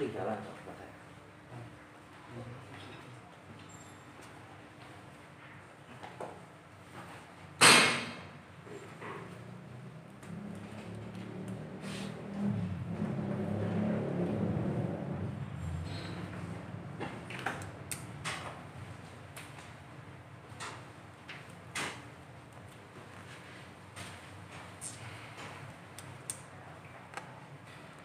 tinggalan kok saya.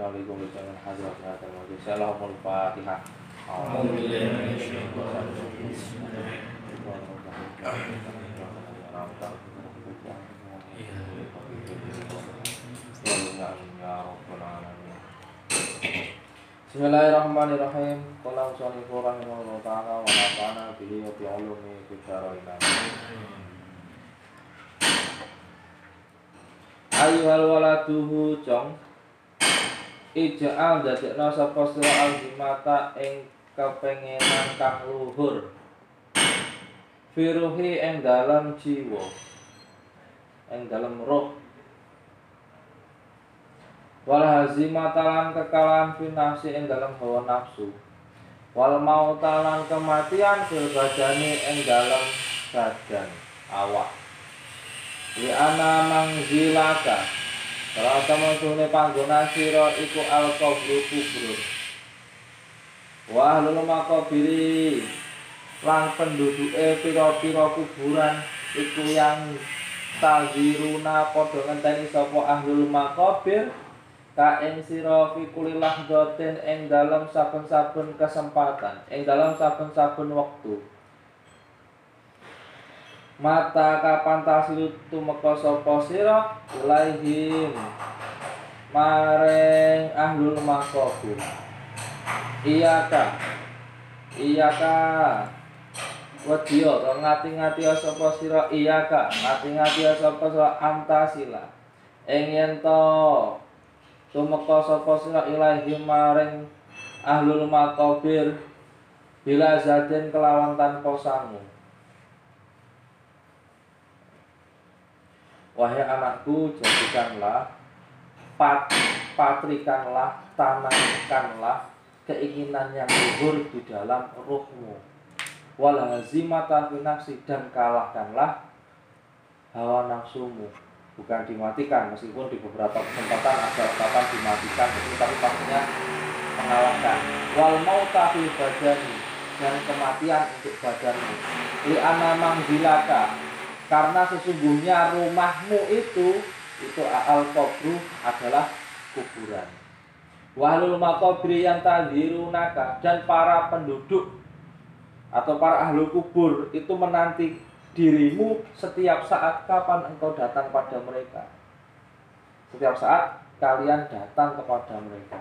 Assalamualaikum Fatihah. Bismillahirrahmanirrahim. Qala musannifur rahimahullah ta'ala wa nafa'ana bihi wa bi ulumi fid dharain. Ayyuhal waladuhu jong Ija'al dadekno sapa sira alhimata ing kepengenan kang luhur. Firuhi ing dalam jiwa. Ing dalam roh. Wal hazimata lan kekalahan fi ing dalam hawa nafsu. Wal mautalan kematian fil badani ing dalam badan awak. Li ana mangzilaka Kalau sune panggonan sira iku al-qabru kubur Wa ahlul makabiri Lang penduduke pira-pira kuburan iku yang taziruna padha ngenteni sapa ahlul makabir ka ing sira fi kulli lahdatin ing dalam saben-saben kesempatan ing dalam saben-saben wektu mata kapan tasilu tumeka sapa sira ilaihim. Maring ahlul makabir iyaka. Iyaka. Wadiyo, ngati-ngati sapa sira iyaka, ngati-ngati sapa sira antasila. Ing yen to tumeka sapa sira ilahi maring ahlul makabir bila zaden kelawan tanpa sangu. Wahai anakku, jadikanlah pat, patrikanlah, tanamkanlah keinginan yang luhur di dalam ruhmu. Wal hazimata fi nafsi dan kalahkanlah hawa nafsumu. Bukan dimatikan meskipun di beberapa kesempatan ada ungkapan dimatikan itu tapi maksudnya mengalahkan. Wal mauta badani dan kematian untuk badanmu. Li anamang karena sesungguhnya rumahmu itu itu al kubru adalah kuburan wahlul makabri yang tadhirunaka dan para penduduk atau para ahli kubur itu menanti dirimu setiap saat kapan engkau datang pada mereka. Setiap saat kalian datang kepada mereka.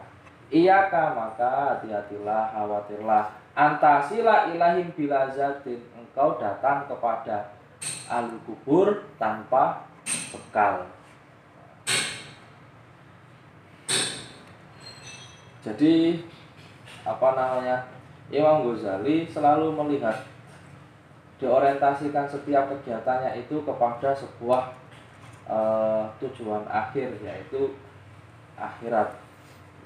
Iyaka maka hati-hatilah, khawatirlah. Antasila ilahim bila zatin. Engkau datang kepada ahli kubur tanpa bekal. Jadi apa namanya? Imam Ghazali selalu melihat diorientasikan setiap kegiatannya itu kepada sebuah uh, tujuan akhir yaitu akhirat.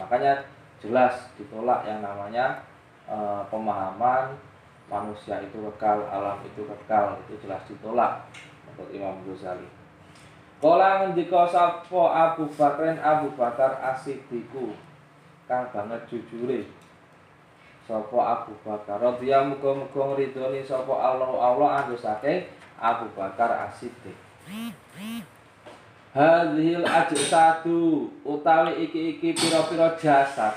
Makanya jelas ditolak yang namanya uh, pemahaman manusia itu kekal, alam itu kekal, itu jelas ditolak menurut Imam Ghazali. Kala ngendika sapa Abu Bakrin Abu Bakar Asidiku kang banget jujure. Sapa Abu Bakar radhiyallahu muga-muga ngridoni sapa Allah Allah andu saking Abu Bakar As-Siddiq. Hadhil ajsadu utawi iki-iki pira-pira jasad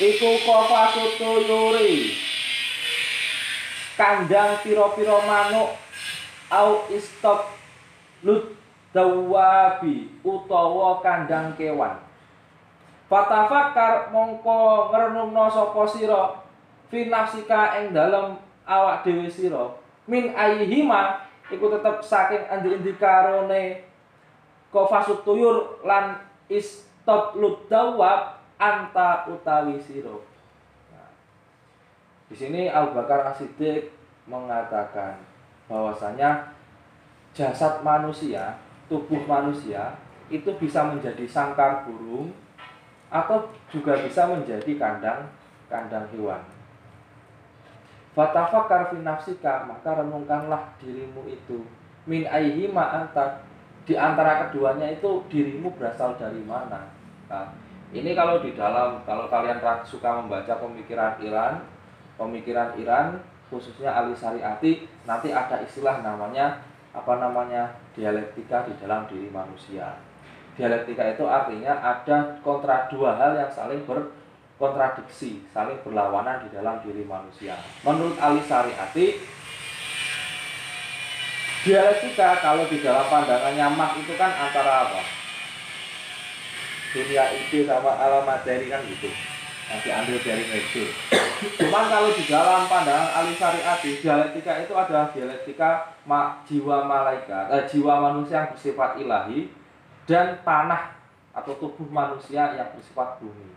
iku qafatu tuyuri kandang pira-pira manuk au istop lut dawabi utawa kandang kewan. Fatafakkar mongko ngrenungno sapa sira? Fi nafsika ing dalem awak dhewe sira. Min ayyihima iku tetep saking endi-endi karone kofasut tuyur lan istop ludawab anta utawi siro. Nah, di sini Abu Bakar As-Siddiq mengatakan bahwasanya jasad manusia, tubuh manusia itu bisa menjadi sangkar burung atau juga bisa menjadi kandang kandang hewan. Fatafakar fi maka renungkanlah dirimu itu. Min aihi anta. Di antara keduanya itu dirimu berasal dari mana? Nah, ini kalau di dalam kalau kalian suka membaca pemikiran Iran, pemikiran Iran khususnya Ali Syariati nanti ada istilah namanya apa namanya dialektika di dalam diri manusia. Dialektika itu artinya ada kontra dua hal yang saling ber kontradiksi, saling berlawanan di dalam diri manusia. Menurut Ali Syariati, dialektika kalau di dalam pandangannya mak itu kan antara apa? Dunia itu sama alam materi kan gitu. Yang diambil dari Medu. Cuman kalau di dalam pandangan Ali Syariati, dialektika itu adalah dialektika mak, jiwa malaikat, eh, jiwa manusia yang bersifat ilahi dan tanah atau tubuh manusia yang bersifat bumi.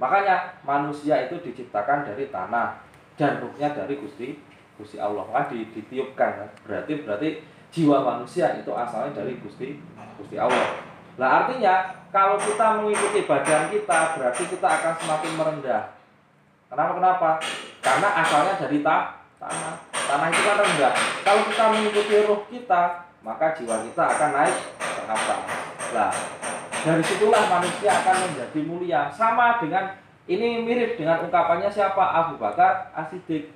Makanya manusia itu diciptakan dari tanah dan ruhnya dari Gusti Gusti Allah. Maka ditiupkan. Berarti berarti jiwa manusia itu asalnya dari Gusti Gusti Allah. Nah artinya kalau kita mengikuti badan kita berarti kita akan semakin merendah. Kenapa kenapa? Karena asalnya dari ta tanah. Tanah itu kan rendah. Kalau kita mengikuti ruh kita, maka jiwa kita akan naik ke atas. Nah, dari situlah manusia akan menjadi mulia. Sama dengan ini mirip dengan ungkapannya siapa Abu Bakar Asidik.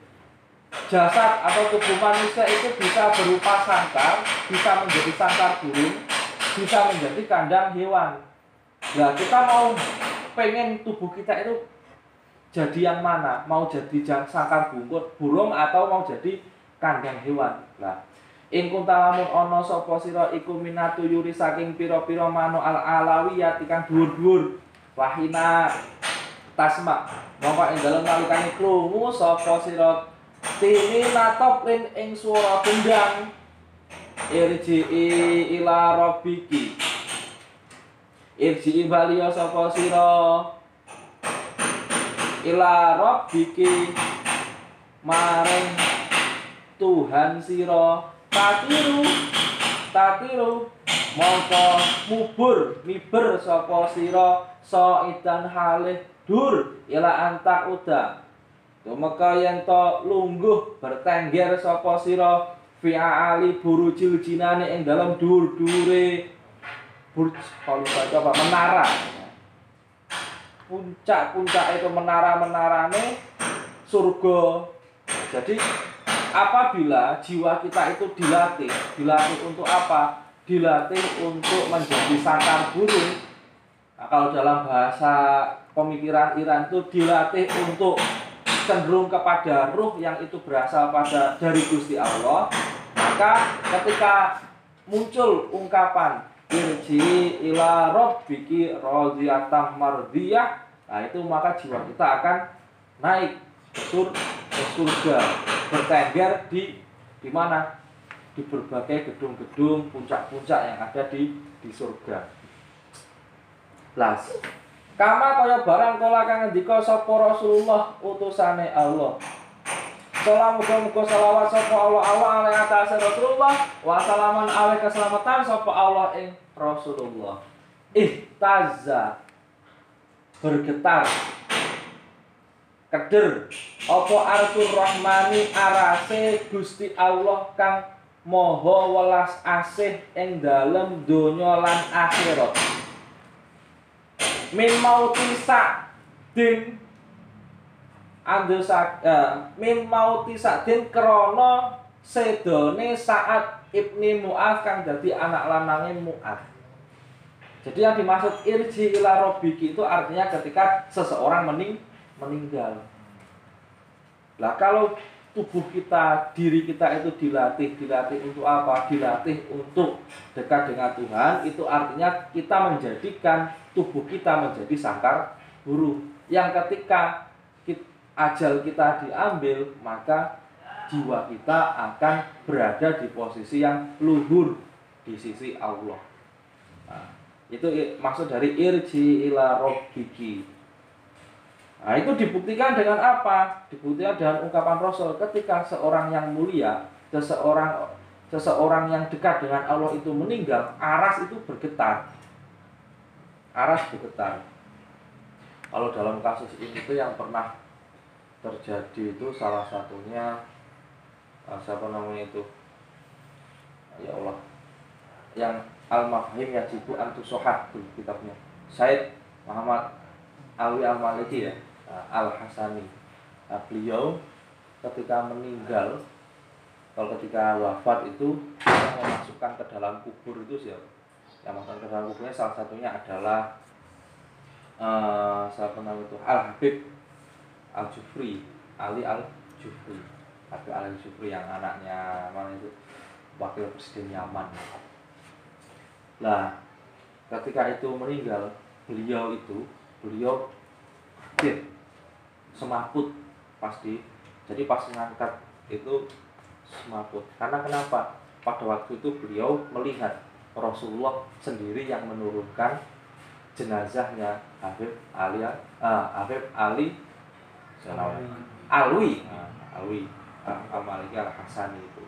Jasad atau tubuh manusia itu bisa berupa sangkar, bisa menjadi sangkar burung, bisa menjadi kandang hewan. Nah, kita mau pengen tubuh kita itu jadi yang mana? Mau jadi sangkar bungkut burung atau mau jadi kandang hewan? Nah, In kunta lamun ana sapa sira iku minatu yuri saking pira-pira mano al alawiyat ikan dhuwur-dhuwur wahina tasma mongko ing dalem nalikane krungu sapa sira tini natop ing swara gendang irji ila rabbiki. Irji baliya sapa sira? Ila rabbiki. Maring Tuhan sira. Tatiru tatiru mongko mubur miber sapa sira? Idan halih dur ila antak uda. Tumeka yen to lungguh bertengger sapa sira fi ali burujil jinane ing dalam dur-dure burj kalau baca apa menara puncak-puncak itu menara-menarane surga jadi apabila jiwa kita itu dilatih, dilatih untuk apa? Dilatih untuk menjadi sangkar burung. Nah, kalau dalam bahasa pemikiran Iran itu dilatih untuk cenderung kepada ruh yang itu berasal pada dari Gusti Allah, maka ketika muncul ungkapan irji ila rabbiki radhiyatam mardiyah, nah itu maka jiwa kita akan naik ke surga bertengger di di mana di berbagai gedung-gedung puncak-puncak yang ada di di surga. Las. Kama kaya barang kala kang ngendika sapa Rasulullah utusane Allah. Salam muga-muga selawat sapa Allah Allah alaihi atas Rasulullah wa salaman alaihi keselamatan sapa Allah ing Rasulullah. Ihtazza bergetar keder apa arsul rahmani arase Gusti Allah kang moho welas asih ing dalem donya lan akhirat min mauti din andosa uh, min mauti din krana sedone saat ibni Mu'ad kang jadi anak lanangnya Mu'ad. Jadi yang dimaksud irji ila robiki itu artinya ketika seseorang mening meninggal. Lah kalau tubuh kita, diri kita itu dilatih, dilatih untuk apa? Dilatih untuk dekat dengan Tuhan, itu artinya kita menjadikan tubuh kita menjadi sangkar guru. Yang ketika ajal kita diambil, maka jiwa kita akan berada di posisi yang luhur di sisi Allah. Nah, itu maksud dari irji ila robbiki Nah, itu dibuktikan dengan apa? Dibuktikan dengan ungkapan Rasul ketika seorang yang mulia, seseorang seseorang yang dekat dengan Allah itu meninggal, aras itu bergetar. Aras bergetar. Kalau dalam kasus ini itu yang pernah terjadi itu salah satunya uh, siapa namanya itu? Ya Allah. Yang Al-Mafhim Yajibu Antusohat kitabnya. Said Muhammad Alwi Al-Maliki ya Eh, Al Hasani nah, beliau ketika meninggal kalau ketika wafat itu memasukkan ke dalam kubur itu siapa yang masukkan ke dalam kuburnya salah satunya adalah uh, siapa nama itu Al Habib Al Jufri Ali Al Jufri Habib Al Jufri yang anaknya mana itu wakil presiden Yaman. Nah, ketika itu meninggal, beliau itu, beliau semaput pasti jadi pas mengangkat itu semaput. Karena kenapa? Pada waktu itu beliau melihat Rasulullah sendiri yang menurunkan jenazahnya Habib Ali uh, Habib Ali. Alwi. Alwi. Uh, Al-Maliki Al-Hasani itu.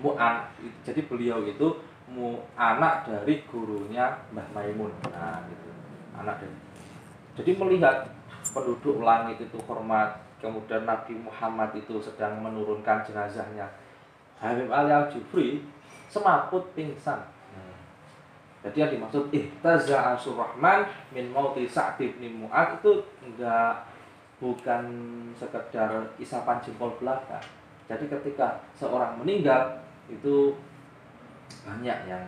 Mu'an jadi beliau itu mu anak dari gurunya Mbah Maimun. Nah gitu. Anak dari jadi melihat penduduk langit itu hormat kemudian Nabi Muhammad itu sedang menurunkan jenazahnya. Habib Ali al Jufri semaput pingsan hmm. jadi yang dimaksud ihtaza Rahman min mauti Sa'd bin Mu'ad itu enggak bukan sekedar isapan jempol belakang jadi ketika seorang meninggal itu banyak yang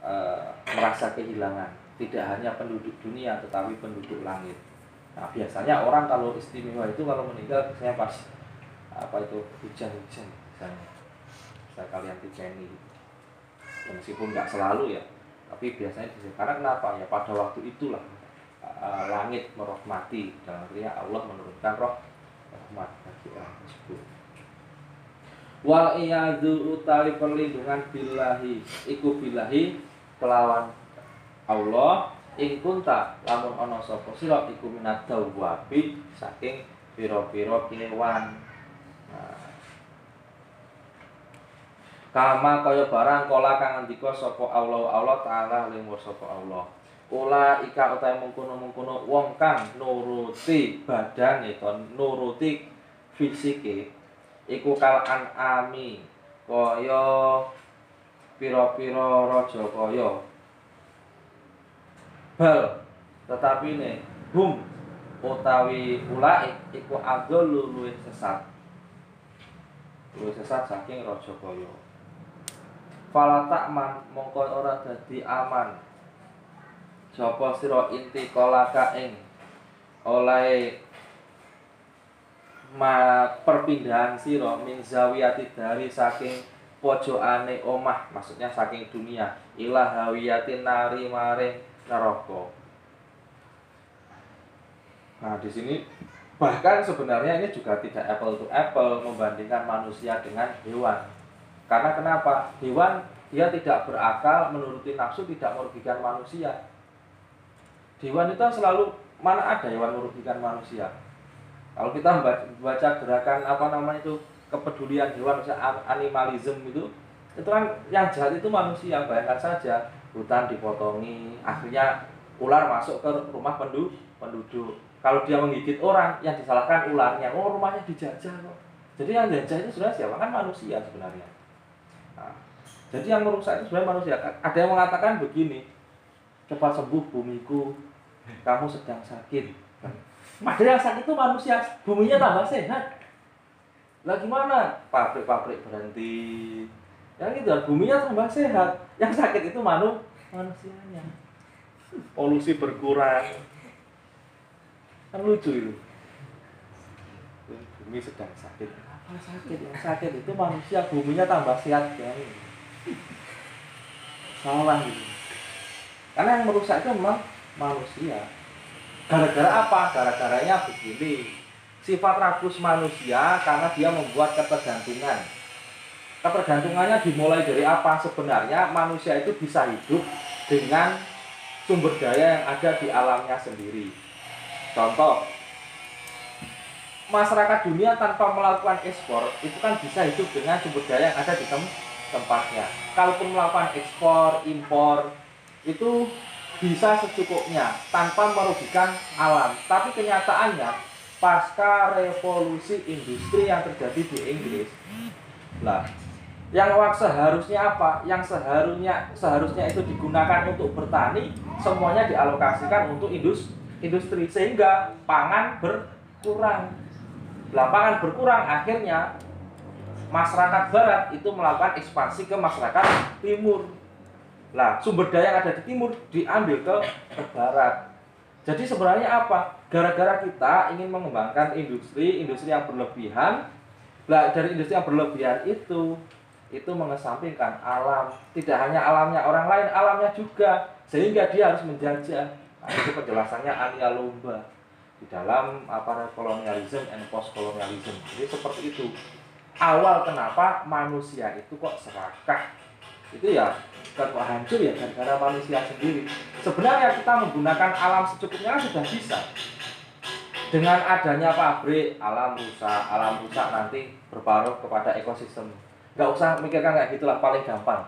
uh, merasa kehilangan tidak hanya penduduk dunia tetapi penduduk langit. Nah, biasanya orang kalau istimewa itu kalau meninggal saya pas apa itu hujan-hujan misalnya. Saya kalian diceni. Ya, meskipun nggak selalu ya, tapi biasanya di karena kenapa ya pada waktu itulah uh, langit merahmati dan artinya Allah menurunkan roh rahmat bagi orang tersebut. Wal iyadu utali perlindungan billahi iku billahi kelawan Allah ing kunta lamun ana sapa sira iku minat dawabi saking pira-pira kewan nah. Kama kaya barang kala kang ngendika sapa Allah Allah taala ling sapa Allah. Ula ika utahe mungkono-mungkono wong kang nuruti badane to nuruti fisike iku kal ami kaya pira-pira raja kaya. Bal tetapi ne hum utawi ulai iku adol luwih sesat. Luwih sesat saking raja kaya fala takman mongko ora dadi aman sapa sira inti kolaka ing oleh ma perpindahan sira min zawiyati dari saking pojokane omah maksudnya saking dunia ilah hawiyatin nari maring neraka. Nah, di sini bahkan sebenarnya ini juga tidak apple to apple membandingkan manusia dengan hewan. Karena kenapa? Hewan dia tidak berakal, menuruti nafsu tidak merugikan manusia. Hewan itu selalu mana ada hewan merugikan manusia. Kalau kita baca gerakan apa namanya itu kepedulian hewan, misalnya animalism itu, itu kan yang jahat itu manusia. Bayangkan saja hutan dipotongi akhirnya ular masuk ke rumah penduduk penduduk kalau dia menggigit orang yang disalahkan ularnya oh rumahnya dijajah kok jadi yang dijajah itu sebenarnya siapa kan manusia sebenarnya nah, jadi yang merusak itu sebenarnya manusia ada yang mengatakan begini cepat sembuh bumiku kamu sedang sakit padahal yang sakit itu manusia buminya tambah sehat Lah gimana? Pabrik-pabrik berhenti. Yang itu buminya tambah sehat. Yang sakit itu manu manusianya. Polusi berkurang. Kan lucu itu. Bumi sedang sakit. Sakit? Yang sakit itu manusia, buminya tambah sehat kan. Salah gitu. Karena yang merusak itu memang manusia. Gara-gara apa? Gara-garanya begini. Sifat rakus manusia karena dia membuat ketergantungan. Ketergantungannya dimulai dari apa? Sebenarnya manusia itu bisa hidup dengan sumber daya yang ada di alamnya sendiri. Contoh, masyarakat dunia tanpa melakukan ekspor itu kan bisa hidup dengan sumber daya yang ada di tem tempatnya. Kalaupun melakukan ekspor, impor, itu bisa secukupnya tanpa merugikan alam. Tapi kenyataannya pasca revolusi industri yang terjadi di Inggris, lah yang seharusnya apa? Yang seharusnya seharusnya itu digunakan untuk bertani, semuanya dialokasikan untuk indus, industri sehingga pangan berkurang. Lah pangan berkurang akhirnya masyarakat barat itu melakukan ekspansi ke masyarakat timur lah, sumber daya yang ada di timur diambil ke, ke barat. Jadi sebenarnya apa? Gara-gara kita ingin mengembangkan industri, industri yang berlebihan, lah dari industri yang berlebihan itu itu mengesampingkan alam, tidak hanya alamnya orang lain, alamnya juga, sehingga dia harus menjajah. Nah, itu penjelasannya Ania Lomba di dalam kolonialisme and post colonialism. Jadi seperti itu. Awal kenapa manusia itu kok serakah? Itu ya kok hancur ya gara-gara manusia sendiri. Sebenarnya kita menggunakan alam secukupnya sudah bisa. Dengan adanya pabrik, alam rusak, alam rusak nanti berpengaruh kepada ekosistem. Gak usah mikirkan kayak gitulah, paling gampang.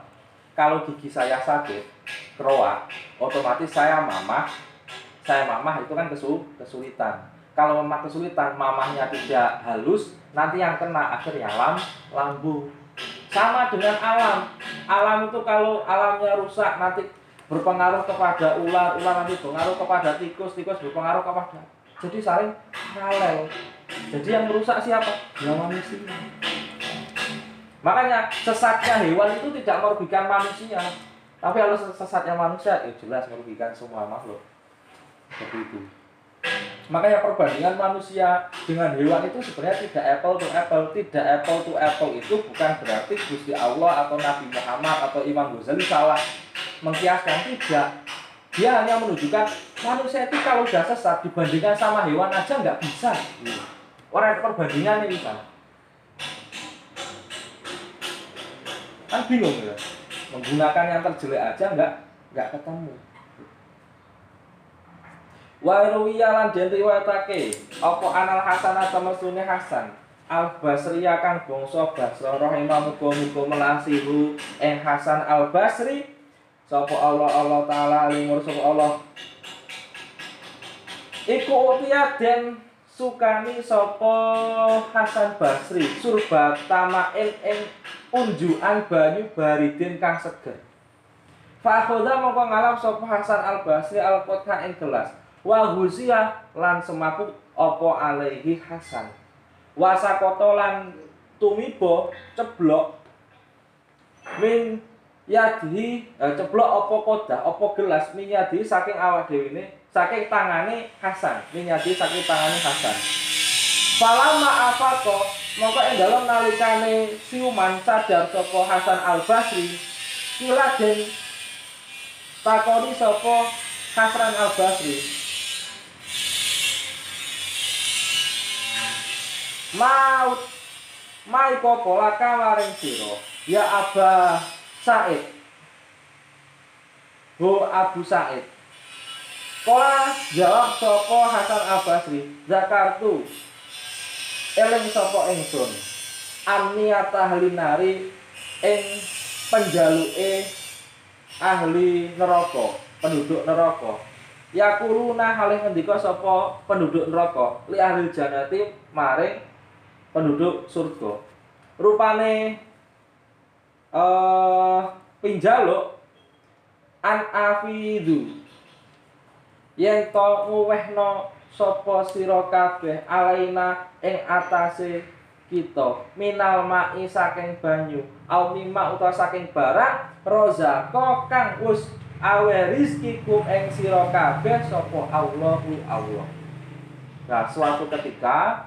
Kalau gigi saya sakit, keroak, otomatis saya mamah, saya mamah itu kan kesul, kesulitan. Kalau memang kesulitan, mamahnya tidak halus, nanti yang kena akhirnya lam, lambung sama dengan alam. Alam itu kalau alamnya rusak nanti berpengaruh kepada ular, ular nanti berpengaruh kepada tikus, tikus berpengaruh kepada. Jadi saling paralel. Jadi yang merusak siapa? Ya manusia. Makanya sesatnya hewan itu tidak merugikan manusia. Tapi kalau sesatnya manusia, ya jelas merugikan semua makhluk. Seperti itu. Makanya perbandingan manusia dengan hewan itu sebenarnya tidak apple to apple, tidak apple to apple itu bukan berarti Gusti Allah atau Nabi Muhammad atau Imam Ghazali salah mengkiaskan tidak. Dia hanya menunjukkan manusia itu kalau sudah sesat dibandingkan sama hewan aja nggak bisa. Orang perbandingan ini kan. Kan bingung ya. Menggunakan yang terjelek aja nggak nggak ketemu wa ruwiya lan den riwayatake apa anal hasan temesune hasan? Al basri akan bangsa basra rahimah muga muga melasihu ing hasan al basri. Sapa Allah Allah taala limur sapa Allah. Iku utia den sukani sapa Hasan Basri surba tamain ing unjukan banyu baridin kang seger. Fa akhadha mongko ngalap sapa Hasan Al Basri al qotha ing wa lan semaput opo alaihi hasan. Wasakoto lan tumibo ceblok min yadhi eh, ceblok opo koda opo gelas min yadhi saking awak dewi ini saking tangane hasan min yadhi saking tangane hasan. Falama afako mongko ing dalem nalikane siuman sadar sapa Hasan Al Basri kila den takoni sapa Hasan Al Basri maut. Mai popola kamaring siro. Ya Aba Said. Ho Abu Said. Kola jawab sopo Hasan Abasri Zakartu. Eling sopo ingsun? Amniat ahli nari Ing penjaluke Ahli neraka Penduduk neraka. Yakuluna halih ngendika sopo penduduk neraka? Li ahli janati maring penduduk surga. Rupane uh, pinjaluk an afidu yen to nguwehno sapa sira kabeh alaina ing atase kita minal ma'i saking banyu au mimma utawa saking barang rozako kang wis awe rizki kum ing sira kabeh sapa Allahu Allah. Nah, suatu ketika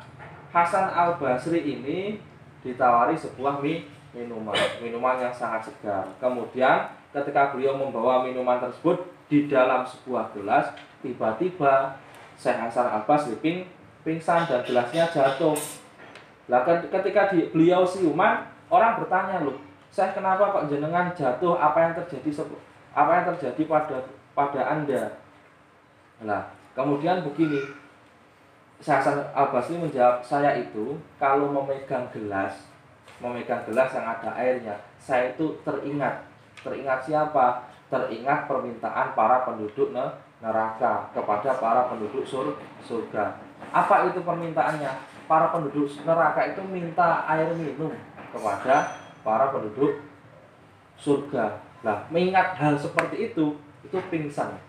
Hasan Al Basri ini ditawari sebuah mi minuman, minuman yang sangat segar. Kemudian ketika beliau membawa minuman tersebut di dalam sebuah gelas, tiba-tiba Syekh Hasan Al Basri ping, pingsan dan gelasnya jatuh. Lah ketika di, beliau siuman, orang bertanya loh, saya kenapa kok jenengan jatuh? Apa yang terjadi apa yang terjadi pada pada anda? Nah, kemudian begini, Hasan Al Basri menjawab saya itu kalau memegang gelas, memegang gelas yang ada airnya, saya itu teringat, teringat siapa? Teringat permintaan para penduduk neraka kepada para penduduk surga. Apa itu permintaannya? para penduduk neraka itu minta air minum kepada para penduduk surga. Nah, mengingat hal seperti itu, itu pingsan.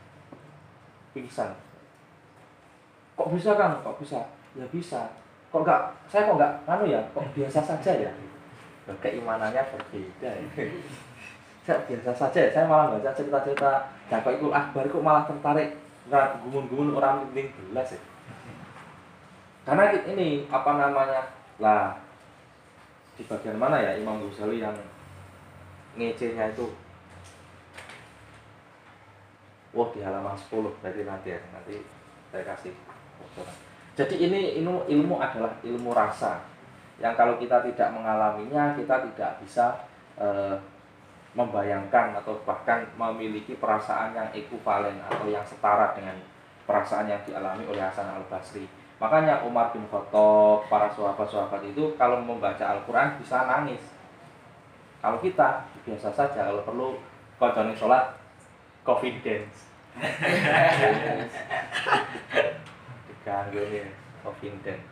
Pingsan. Kok bisa kan? Kok bisa? Ya bisa. Kok enggak? Saya kok enggak anu ya? Kok biasa saja ya? Nah, keimanannya berbeda ya. saya biasa saja ya. Saya malah baca cerita-cerita Jaka Ikul Akbar kok malah tertarik nggak gumun-gumun orang penting gelas ya karena ini apa namanya lah di bagian mana ya Imam Ghazali yang ngecenya itu Wah di halaman 10 berarti nanti ya nanti saya kasih Jadi ini ilmu ilmu adalah ilmu rasa yang kalau kita tidak mengalaminya kita tidak bisa e, membayangkan atau bahkan memiliki perasaan yang ekuvalen atau yang setara dengan perasaan yang dialami oleh Hasan Al Basri. Makanya Umar bin Khattab, para sahabat-sahabat itu kalau membaca Al-Quran bisa nangis. Kalau kita biasa saja, kalau perlu koconi sholat, confidence. Ini, confidence.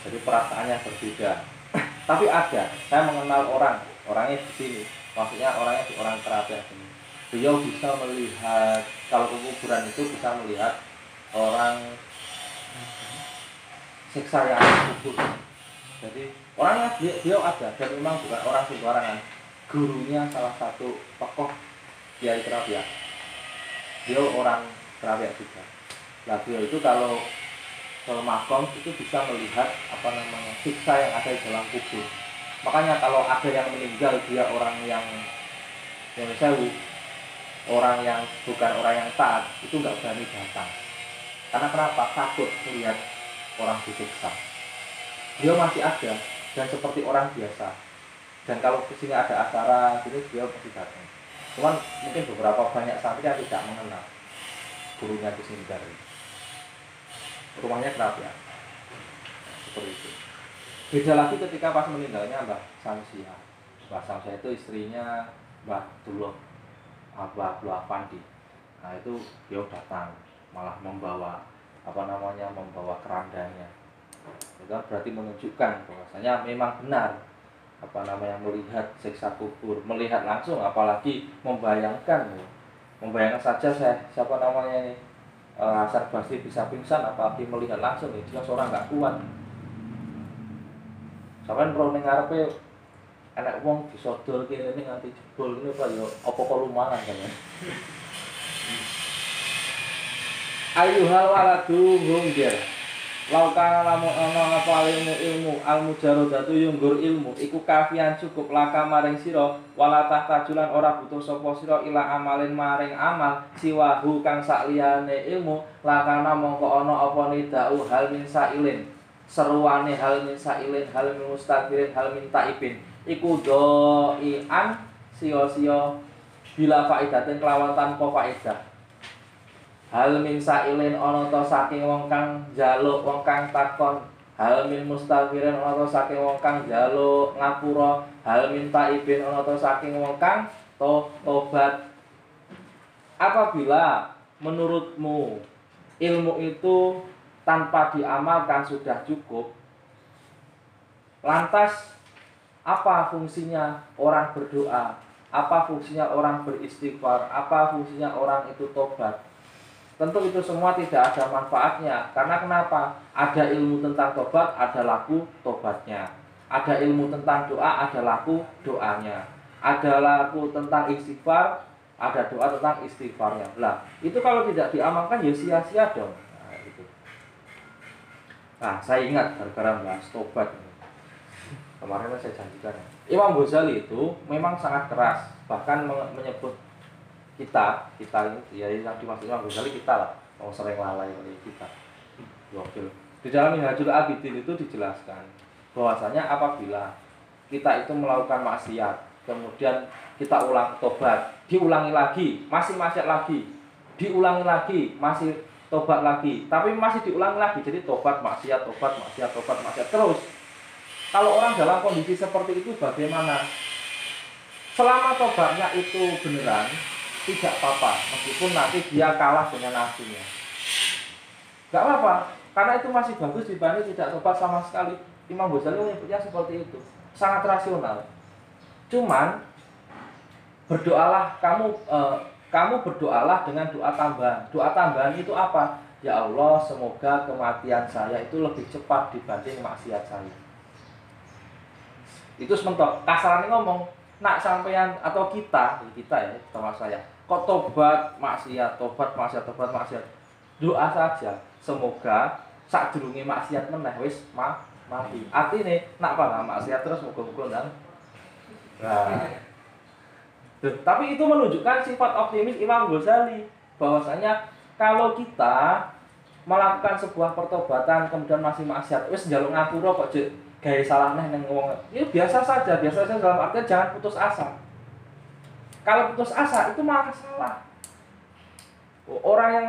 Jadi perasaannya berbeda. Tapi ada, saya mengenal orang, orangnya di sini. Maksudnya orangnya di orang terapi ini. Beliau bisa melihat, kalau kuburan itu bisa melihat orang siksa yang kubur jadi orangnya dia ada dan memang bukan orang sembarangan gurunya salah satu tokoh Kiai Kerapia dia orang Kerapia juga nah dia itu kalau kalau makom itu bisa melihat apa namanya siksa yang ada di dalam kubur makanya kalau ada yang meninggal dia orang yang yang sewu orang yang bukan orang yang taat itu nggak berani datang karena kenapa? Takut melihat orang disiksa. Dia masih ada dan seperti orang biasa. Dan kalau di sini ada acara, ini dia pasti datang. Cuman mungkin beberapa banyak santri yang tidak mengenal gurunya di sini dari rumahnya kenapa ya? Seperti itu. Beda lagi ketika pas meninggalnya Mbah Samsia. Mbah Samsia itu istrinya Mbah Dullah Mbah Pandi. Nah itu dia datang malah membawa apa namanya membawa kerandanya itu berarti menunjukkan bahwasanya memang benar apa namanya melihat siksa kubur melihat langsung apalagi membayangkan membayangkan saja saya siapa namanya ini eh, Hasan Basri bisa pingsan apalagi melihat langsung? Itu jelas orang nggak kuat. Sampai pro ngarepe enak wong disodor kene nganti jebol ini apa ya apa kok lumayan kan ya ayuhal waladu mungkir laukana lamu ana apa ilmu ilmu al mujarodatu yunggur ilmu. Iku kafian cukup laka maring sira wala tahtajulan ora butuh sapa sira ila amalin maring amal siwahu kang sakliyane ilmu. Lakana mongko ana apa nidau hal min sailin seruane hal min sailin hal min mustaqirin hal min taibin. Iku doian sia-sia bila faidatin kelawan tanpa faedah Hal min sailin ana ta saking wong kang njaluk wong kang takon Hal min mustaghfirin ana ta saking wong kang njaluk ngapura Hal min taibin ana ta saking wong kang to tobat Apabila menurutmu ilmu itu tanpa diamalkan sudah cukup Lantas apa fungsinya orang berdoa? Apa fungsinya orang beristighfar? Apa fungsinya orang itu tobat? Tentu itu semua tidak ada manfaatnya. Karena kenapa? Ada ilmu tentang tobat, ada laku tobatnya. Ada ilmu tentang doa, ada laku doanya. Ada laku tentang istighfar, ada doa tentang istighfarnya. Lah, itu kalau tidak diamalkan ya sia-sia dong. Nah, itu. Nah, saya ingat gara-gara bahas tobat. Kemarin saya janjikan. ya. Imam Ghazali itu memang sangat keras, bahkan men- menyebut kita, kita ini ya yang dimaksud Imam Ghazali kita lah, mau sering lalai oleh kita. Gokil. Di dalam Minhajul Abidin itu dijelaskan bahwasanya apabila kita itu melakukan maksiat, kemudian kita ulang tobat, diulangi lagi, masih maksiat lagi, diulangi lagi, masih tobat lagi, tapi masih diulangi lagi, jadi tobat maksiat, tobat maksiat, tobat maksiat terus. Kalau orang dalam kondisi seperti itu bagaimana? Selama tobatnya itu beneran, tidak apa-apa, meskipun nanti dia kalah dengan nafsunya. Gak apa-apa, karena itu masih bagus dibanding tidak tobat sama sekali. Imam Ghazali menyebutnya seperti itu, sangat rasional. Cuman berdoalah kamu eh, kamu berdoalah dengan doa tambahan. Doa tambahan itu apa? Ya Allah, semoga kematian saya itu lebih cepat dibanding maksiat saya. Itu sementok. Kasarannya ngomong, nak sampean atau kita, kita ya, termasuk saya. Kok tobat maksiat, tobat maksiat, tobat maksiat. Doa saja, semoga sak durunge maksiat meneh wis ma mati. Artinya nak apa maksiat terus muga-muga ndang. Nah, Duh, tapi itu menunjukkan sifat optimis Imam Ghazali bahwasanya kalau kita melakukan sebuah pertobatan kemudian masih maksiat wis njaluk ngapura kok gawe salah neh nang ngomong ya biasa saja biasa saja dalam artian jangan putus asa kalau putus asa itu malah salah orang yang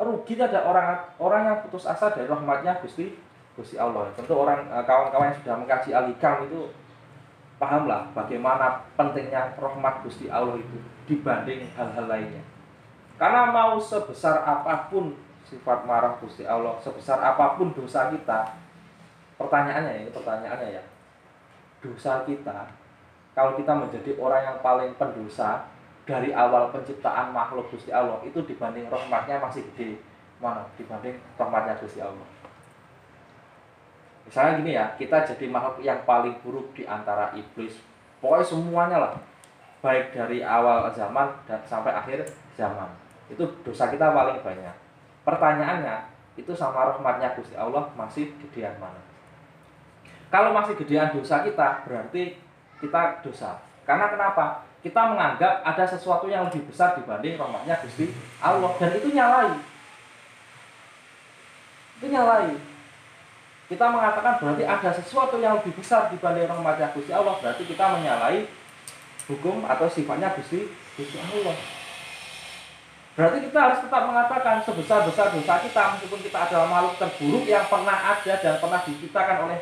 rugi itu ada orang orang yang putus asa dari rahmatnya Gusti Gusti Allah. Tentu orang eh, kawan-kawan yang sudah mengkaji al-hikam itu pahamlah bagaimana pentingnya rahmat Gusti Allah itu dibanding hal-hal lainnya. Karena mau sebesar apa pun sifat marah Gusti Allah, sebesar apa pun dosa kita, pertanyaannya ya, pertanyaannya ya, dosa kita, kalau kita menjadi orang yang paling pendosa dari awal penciptaan makhluk Gusti Allah itu dibanding rahmatnya masih gede mana dibanding rahmatnya Gusti Allah. Misalnya gini ya, kita jadi makhluk yang paling buruk di antara iblis. Pokoknya semuanya lah. Baik dari awal zaman dan sampai akhir zaman. Itu dosa kita paling banyak. Pertanyaannya, itu sama rahmatnya Gusti Allah masih gedean mana? Kalau masih gedean dosa kita, berarti kita dosa. Karena kenapa? Kita menganggap ada sesuatu yang lebih besar dibanding rahmatnya Gusti Allah. Dan itu nyalai. Itu nyalai kita mengatakan berarti ada sesuatu yang lebih besar dibanding rahmatnya Gusti Allah berarti kita menyalahi hukum atau sifatnya Gusti Gusti Allah berarti kita harus tetap mengatakan sebesar besar dosa kita meskipun kita adalah makhluk terburuk yang pernah ada dan pernah diciptakan oleh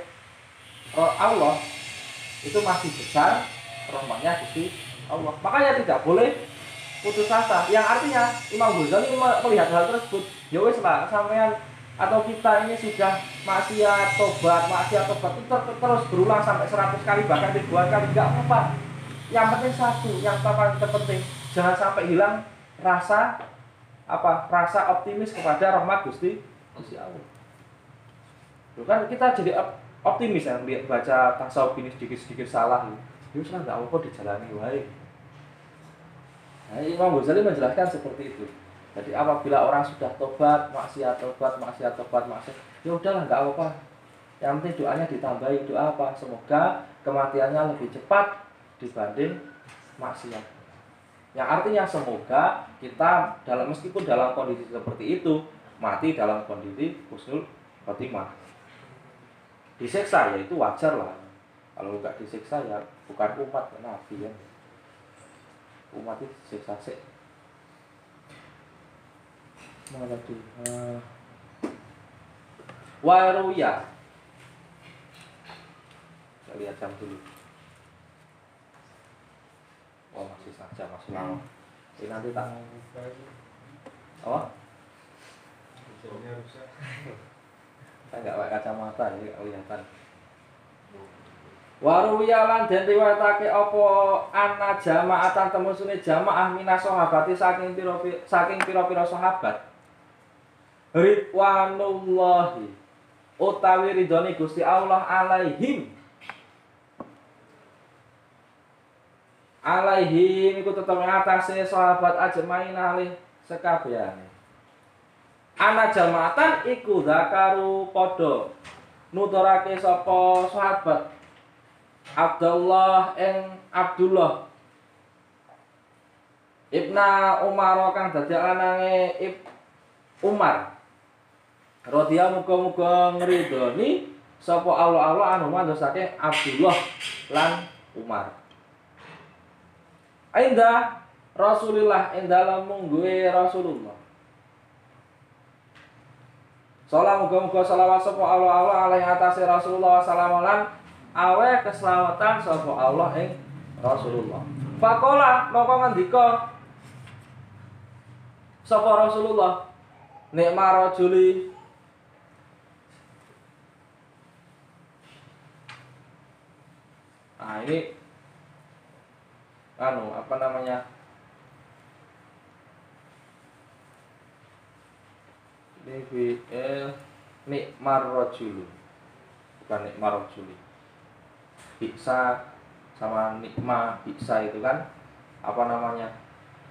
eh, Allah itu masih besar rahmatnya Gusti Allah. Makanya tidak boleh putus asa. Yang artinya Imam Ghazali melihat hal tersebut. Ya wis lah sampean atau kita ini sudah maksiat tobat maksiat tobat itu ter- terus berulang sampai 100 kali bahkan ribuan kali. Nggak apa-apa. Yang penting satu yang paling terpenting. Jangan sampai hilang rasa apa rasa optimis kepada rahmat Gusti Gusti Allah. Loh kan kita jadi optimis ya baca tasawuf ini sedikit-sedikit salah ya wis lah nggak apa-apa dijalani wae Nah, Imam Ghazali menjelaskan seperti itu. Jadi apabila orang sudah tobat, maksiat tobat, maksiat tobat, maksiat, ya udahlah nggak apa-apa. Yang penting doanya ditambahi doa apa? Semoga kematiannya lebih cepat dibanding maksiat. Yang artinya semoga kita dalam meskipun dalam kondisi seperti itu mati dalam kondisi husnul khotimah. Disiksa ya itu wajar lah. Kalau nggak disiksa ya bukan umat nabi ya. Umat itu disiksa sih. Mana tuh? Uh, Waruya. Kita lihat jam dulu. Oh masih saja masih lama. Ini nanti tak apa? Saya nggak pakai kacamata nggak kelihatan. Waruya lan den riwayatake apa ana jamaatan temusune jamaah minas sahabati saking pira saking pira-pira sahabat. ridwanullahi utawi ridhone Gusti Allah alaihim alaihim iku tetep ngatasé sahabat ajmain alih sekabehane ana jamaatan iku zakaru padha. Nuturake sapa sahabat? Abdullah ing Abdullah. Ibna Umar kang dadi lanange Ib Umar. Rodia muga-muga ngridoni sapa Allah Allah anu mandosake Abdullah lan Umar. Ainda Rasulillah ing dalem mungguhe Rasulullah Salam muga-muga selawat sapa Allah Allah alaihi atase Rasulullah sallallahu awe keselamatan sapa Allah ing Rasulullah. Fakola moko ngendika sapa Rasulullah? Nikma rajuli Nah ini anu apa namanya DBL nikmar rojulu bukan nikmar rojuli bisa sama nikma bisa itu kan apa namanya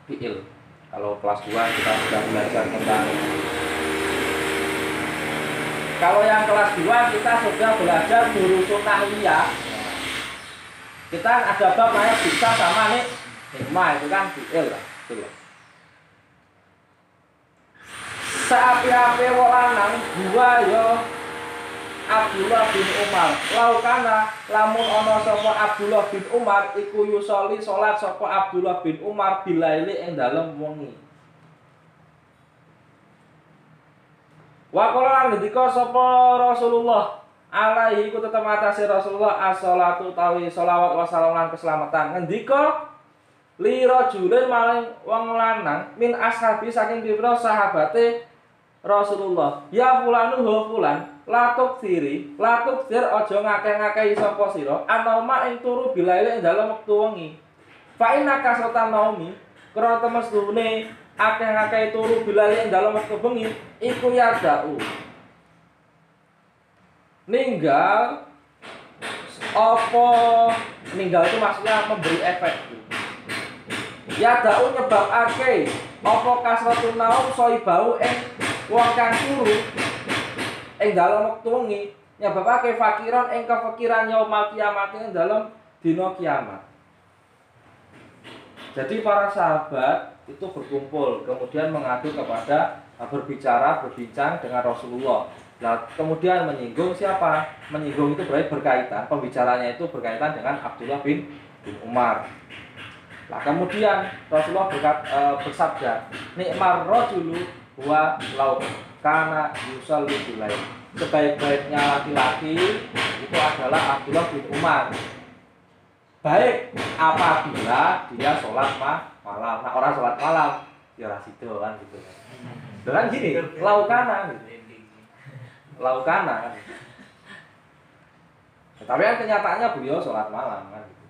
fiil kalau kelas 2 kita sudah belajar tentang kalau yang kelas 2 kita sudah belajar jurusun nahliyah kita ada bab bisa sama nih nikma itu kan fiil lah itu loh Seapi-api walanang gua yo Abdullah bin Umar. Laukana lamun ana sapa Abdullah bin Umar iku yusoli salat sapa Abdullah bin Umar bilaili ing dalem wengi. Wa qala sapa Rasulullah alaihi ku tetep atase Rasulullah as-shalatu tawi sholawat wa salam lan keselamatan. Ngendika li rajulin maring wong lanang min ashabi saking pira sahabate Rasulullah ya fulanu ho fulan latuk siri latuk sir aja ngakeh-ngakehi sapa sira anoma ing turu bilaile ing dalem wektu wengi. Fa inna kasatan naumi krana temestune akeh-akeh turu bilaile ing dalem wektu bengi iku ya da'u ninggal apa? Ninggal itu maksudnya memberi efek. Ya da'u nyebabake apa kasratun naum soibau ing wong kang turu ing dalem wektu wengi nyebabake fakiran ing kefikiran yaumul kiamat ing dalem dina kiamat. Jadi para sahabat itu berkumpul kemudian mengadu kepada berbicara berbincang dengan Rasulullah. Nah, kemudian menyinggung siapa? Menyinggung itu berarti berkaitan, pembicaranya itu berkaitan dengan Abdullah bin, bin Umar. Nah, kemudian Rasulullah berkat, e, bersabda, "Nikmar rajulu wa laut. Karena yusalli bilai sebaik-baiknya laki-laki itu adalah Abdullah bin Umar. Baik apabila dia sholat ma malam. Nah orang sholat malam ya rasido kan gitu. Dengan gini laukana gitu. laukana kan tapi kan kenyataannya beliau sholat malam kan gitu.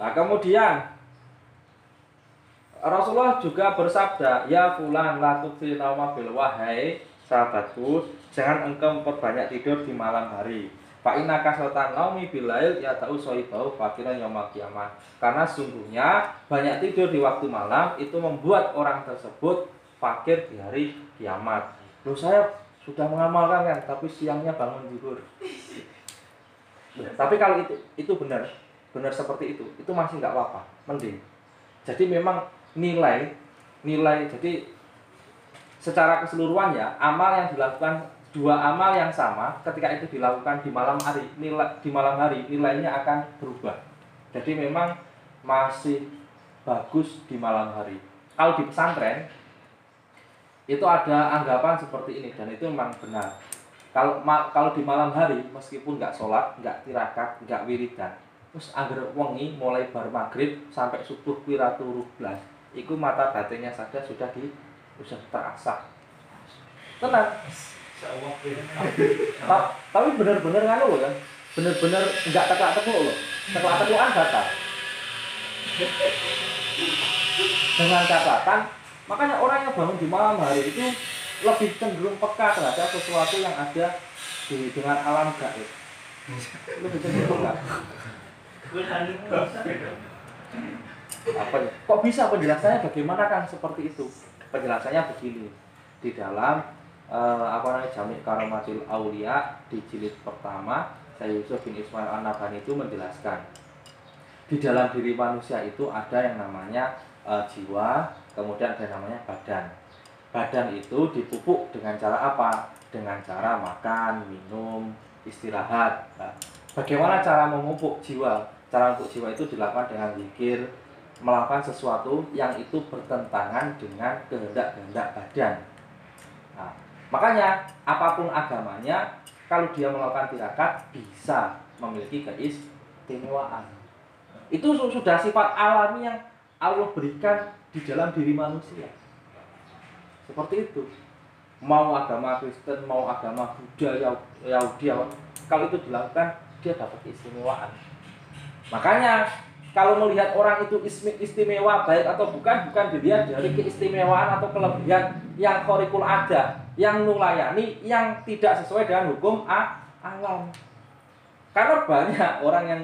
nah kemudian Rasulullah juga bersabda, "Ya fulan la bil wahai sahabatku, jangan engkau memperbanyak tidur di malam hari. Fa inna kasatan naumi bilail ya ta'u sohibau fakiran yaumil kiamat. Karena sungguhnya banyak tidur di waktu malam itu membuat orang tersebut fakir di hari kiamat. Loh saya sudah mengamalkan kan, tapi siangnya bangun tidur. tapi kalau itu itu benar, benar seperti itu, itu masih nggak apa-apa, mending. Jadi memang nilai nilai jadi secara keseluruhan ya amal yang dilakukan dua amal yang sama ketika itu dilakukan di malam hari nilai di malam hari nilainya akan berubah. Jadi memang masih bagus di malam hari. Kalau di pesantren itu ada anggapan seperti ini dan itu memang benar. Kalau kalau di malam hari meskipun nggak sholat nggak tirakat nggak wiridan terus agar wengi mulai bar maghrib sampai subuh kira turu belas itu mata batinnya saja sudah di sudah terasah. Tenang. Ta tapi benar-benar nganu loh kan? Benar-benar nggak teklak tekluk loh teklak teklukan batal. Dengan catatan makanya orang yang bangun di malam hari itu lebih cenderung peka terhadap sesuatu yang ada di dengan alam gaib. Lebih cenderung peka apa kok bisa penjelasannya bagaimana kan seperti itu? Penjelasannya begini. Di dalam eh, apa namanya Jamik Karomatil Aulia di jilid pertama saya Yusuf bin Ismail An-Nabhani itu menjelaskan. Di dalam diri manusia itu ada yang namanya eh, jiwa kemudian ada yang namanya badan. Badan itu dipupuk dengan cara apa? Dengan cara makan minum istirahat. Nah, bagaimana cara memupuk jiwa? Cara untuk jiwa itu dilakukan dengan zikir melakukan sesuatu yang itu bertentangan dengan kehendak-kehendak badan. Nah, makanya apa pun agamanya, kalau dia melakukan tirakat bisa memiliki keistimewaan. Itu su- sudah sifat alami yang Allah berikan di dalam diri manusia. Seperti itu. Mau agama Kristen, mau agama Buddha, Yahudi, kalau itu dilakukan, dia dapat keistimewaan. Makanya kalau melihat orang itu istimewa baik atau bukan bukan dilihat dari keistimewaan atau kelebihan yang korikul ada yang nulayani yang tidak sesuai dengan hukum a- alam. Karena banyak orang yang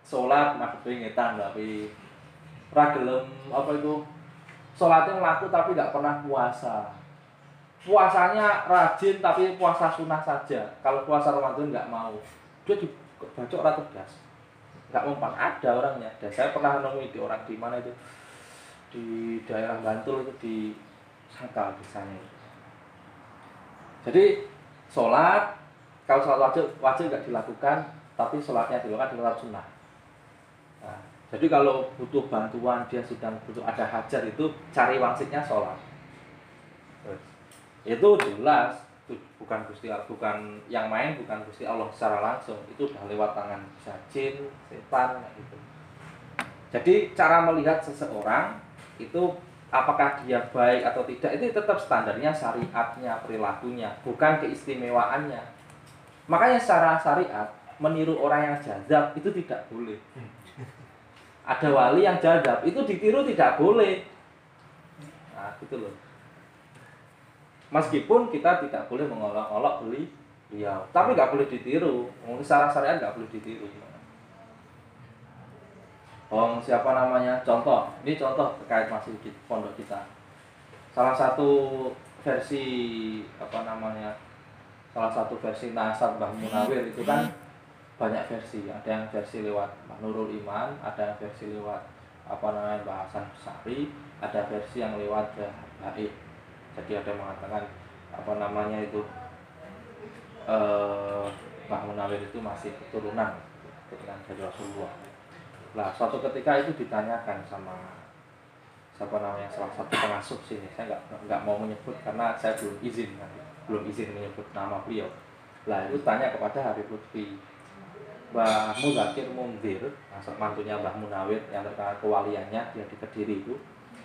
sholat nah ngetan tapi ragelem apa itu? Sholatnya laku tapi nggak pernah puasa. Puasanya rajin tapi puasa sunnah saja. Kalau puasa Ramadan nggak mau. Dia dibacok ratu gas nggak mempan ada orangnya. Dan saya pernah nemui di orang di mana itu? Di daerah Bantul itu di Sangkal desanya itu. jadi sholat kalau sholat wajib wajib nggak dilakukan tapi sholatnya dilakukan di sholat sunnah. Nah, jadi kalau butuh bantuan dia sedang butuh ada hajat itu cari wangsitnya sholat. Itu jelas bukan Gusti Allah, bukan yang main bukan Gusti Allah secara langsung itu udah lewat tangan bisa jin, setan gitu. Jadi cara melihat seseorang itu apakah dia baik atau tidak itu tetap standarnya syariatnya, perilakunya, bukan keistimewaannya. Makanya secara syariat meniru orang yang jazab itu tidak boleh. Ada wali yang jazab itu ditiru tidak boleh. Nah, gitu loh meskipun kita tidak boleh mengolok-olok beli beliau tapi nggak boleh ditiru. Mungkin secara syariat nggak boleh ditiru. Oh siapa namanya? Contoh. Ini contoh terkait masih di pondok kita. Salah satu versi apa namanya salah satu versi nasab Mbah Munawir itu kan banyak versi. Ada yang versi lewat Mbah Nurul Iman ada yang versi lewat apa namanya Mbah Hasan Sari ada versi yang lewat Mbah jadi ada yang mengatakan apa namanya itu eh Munawir itu masih keturunan keturunan dari Rasulullah. Nah suatu ketika itu ditanyakan sama siapa namanya salah satu pengasuh sini saya nggak nggak mau menyebut karena saya belum izin belum izin menyebut nama beliau. Lah itu tanya kepada Habib Lutfi Mbah Muzakir Mundir, mantunya Mbah Munawir yang terkenal kewaliannya dia di Kediri itu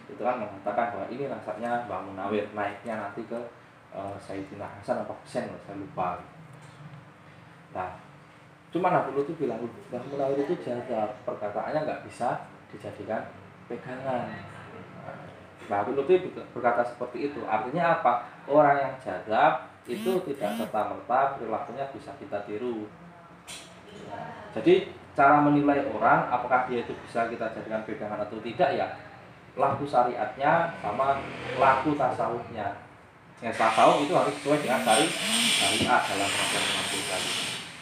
itu kan mengatakan bahwa ini nasabnya Mbah Munawir naiknya nanti ke uh, Sayyidina Hasan apa Husain saya lupa. Nah cuma Nabi itu bilang Mbah Munawir itu jaga perkataannya nggak bisa dijadikan pegangan. Mbah Lut itu berkata seperti itu. Artinya apa? Orang yang jaga itu tidak serta merta perilakunya bisa kita tiru. Jadi cara menilai orang apakah dia itu bisa kita jadikan pegangan atau tidak ya laku syariatnya sama laku tasawufnya. Ya, tasawuf itu harus sesuai dengan syari syariat dalam rangka mengamalkan.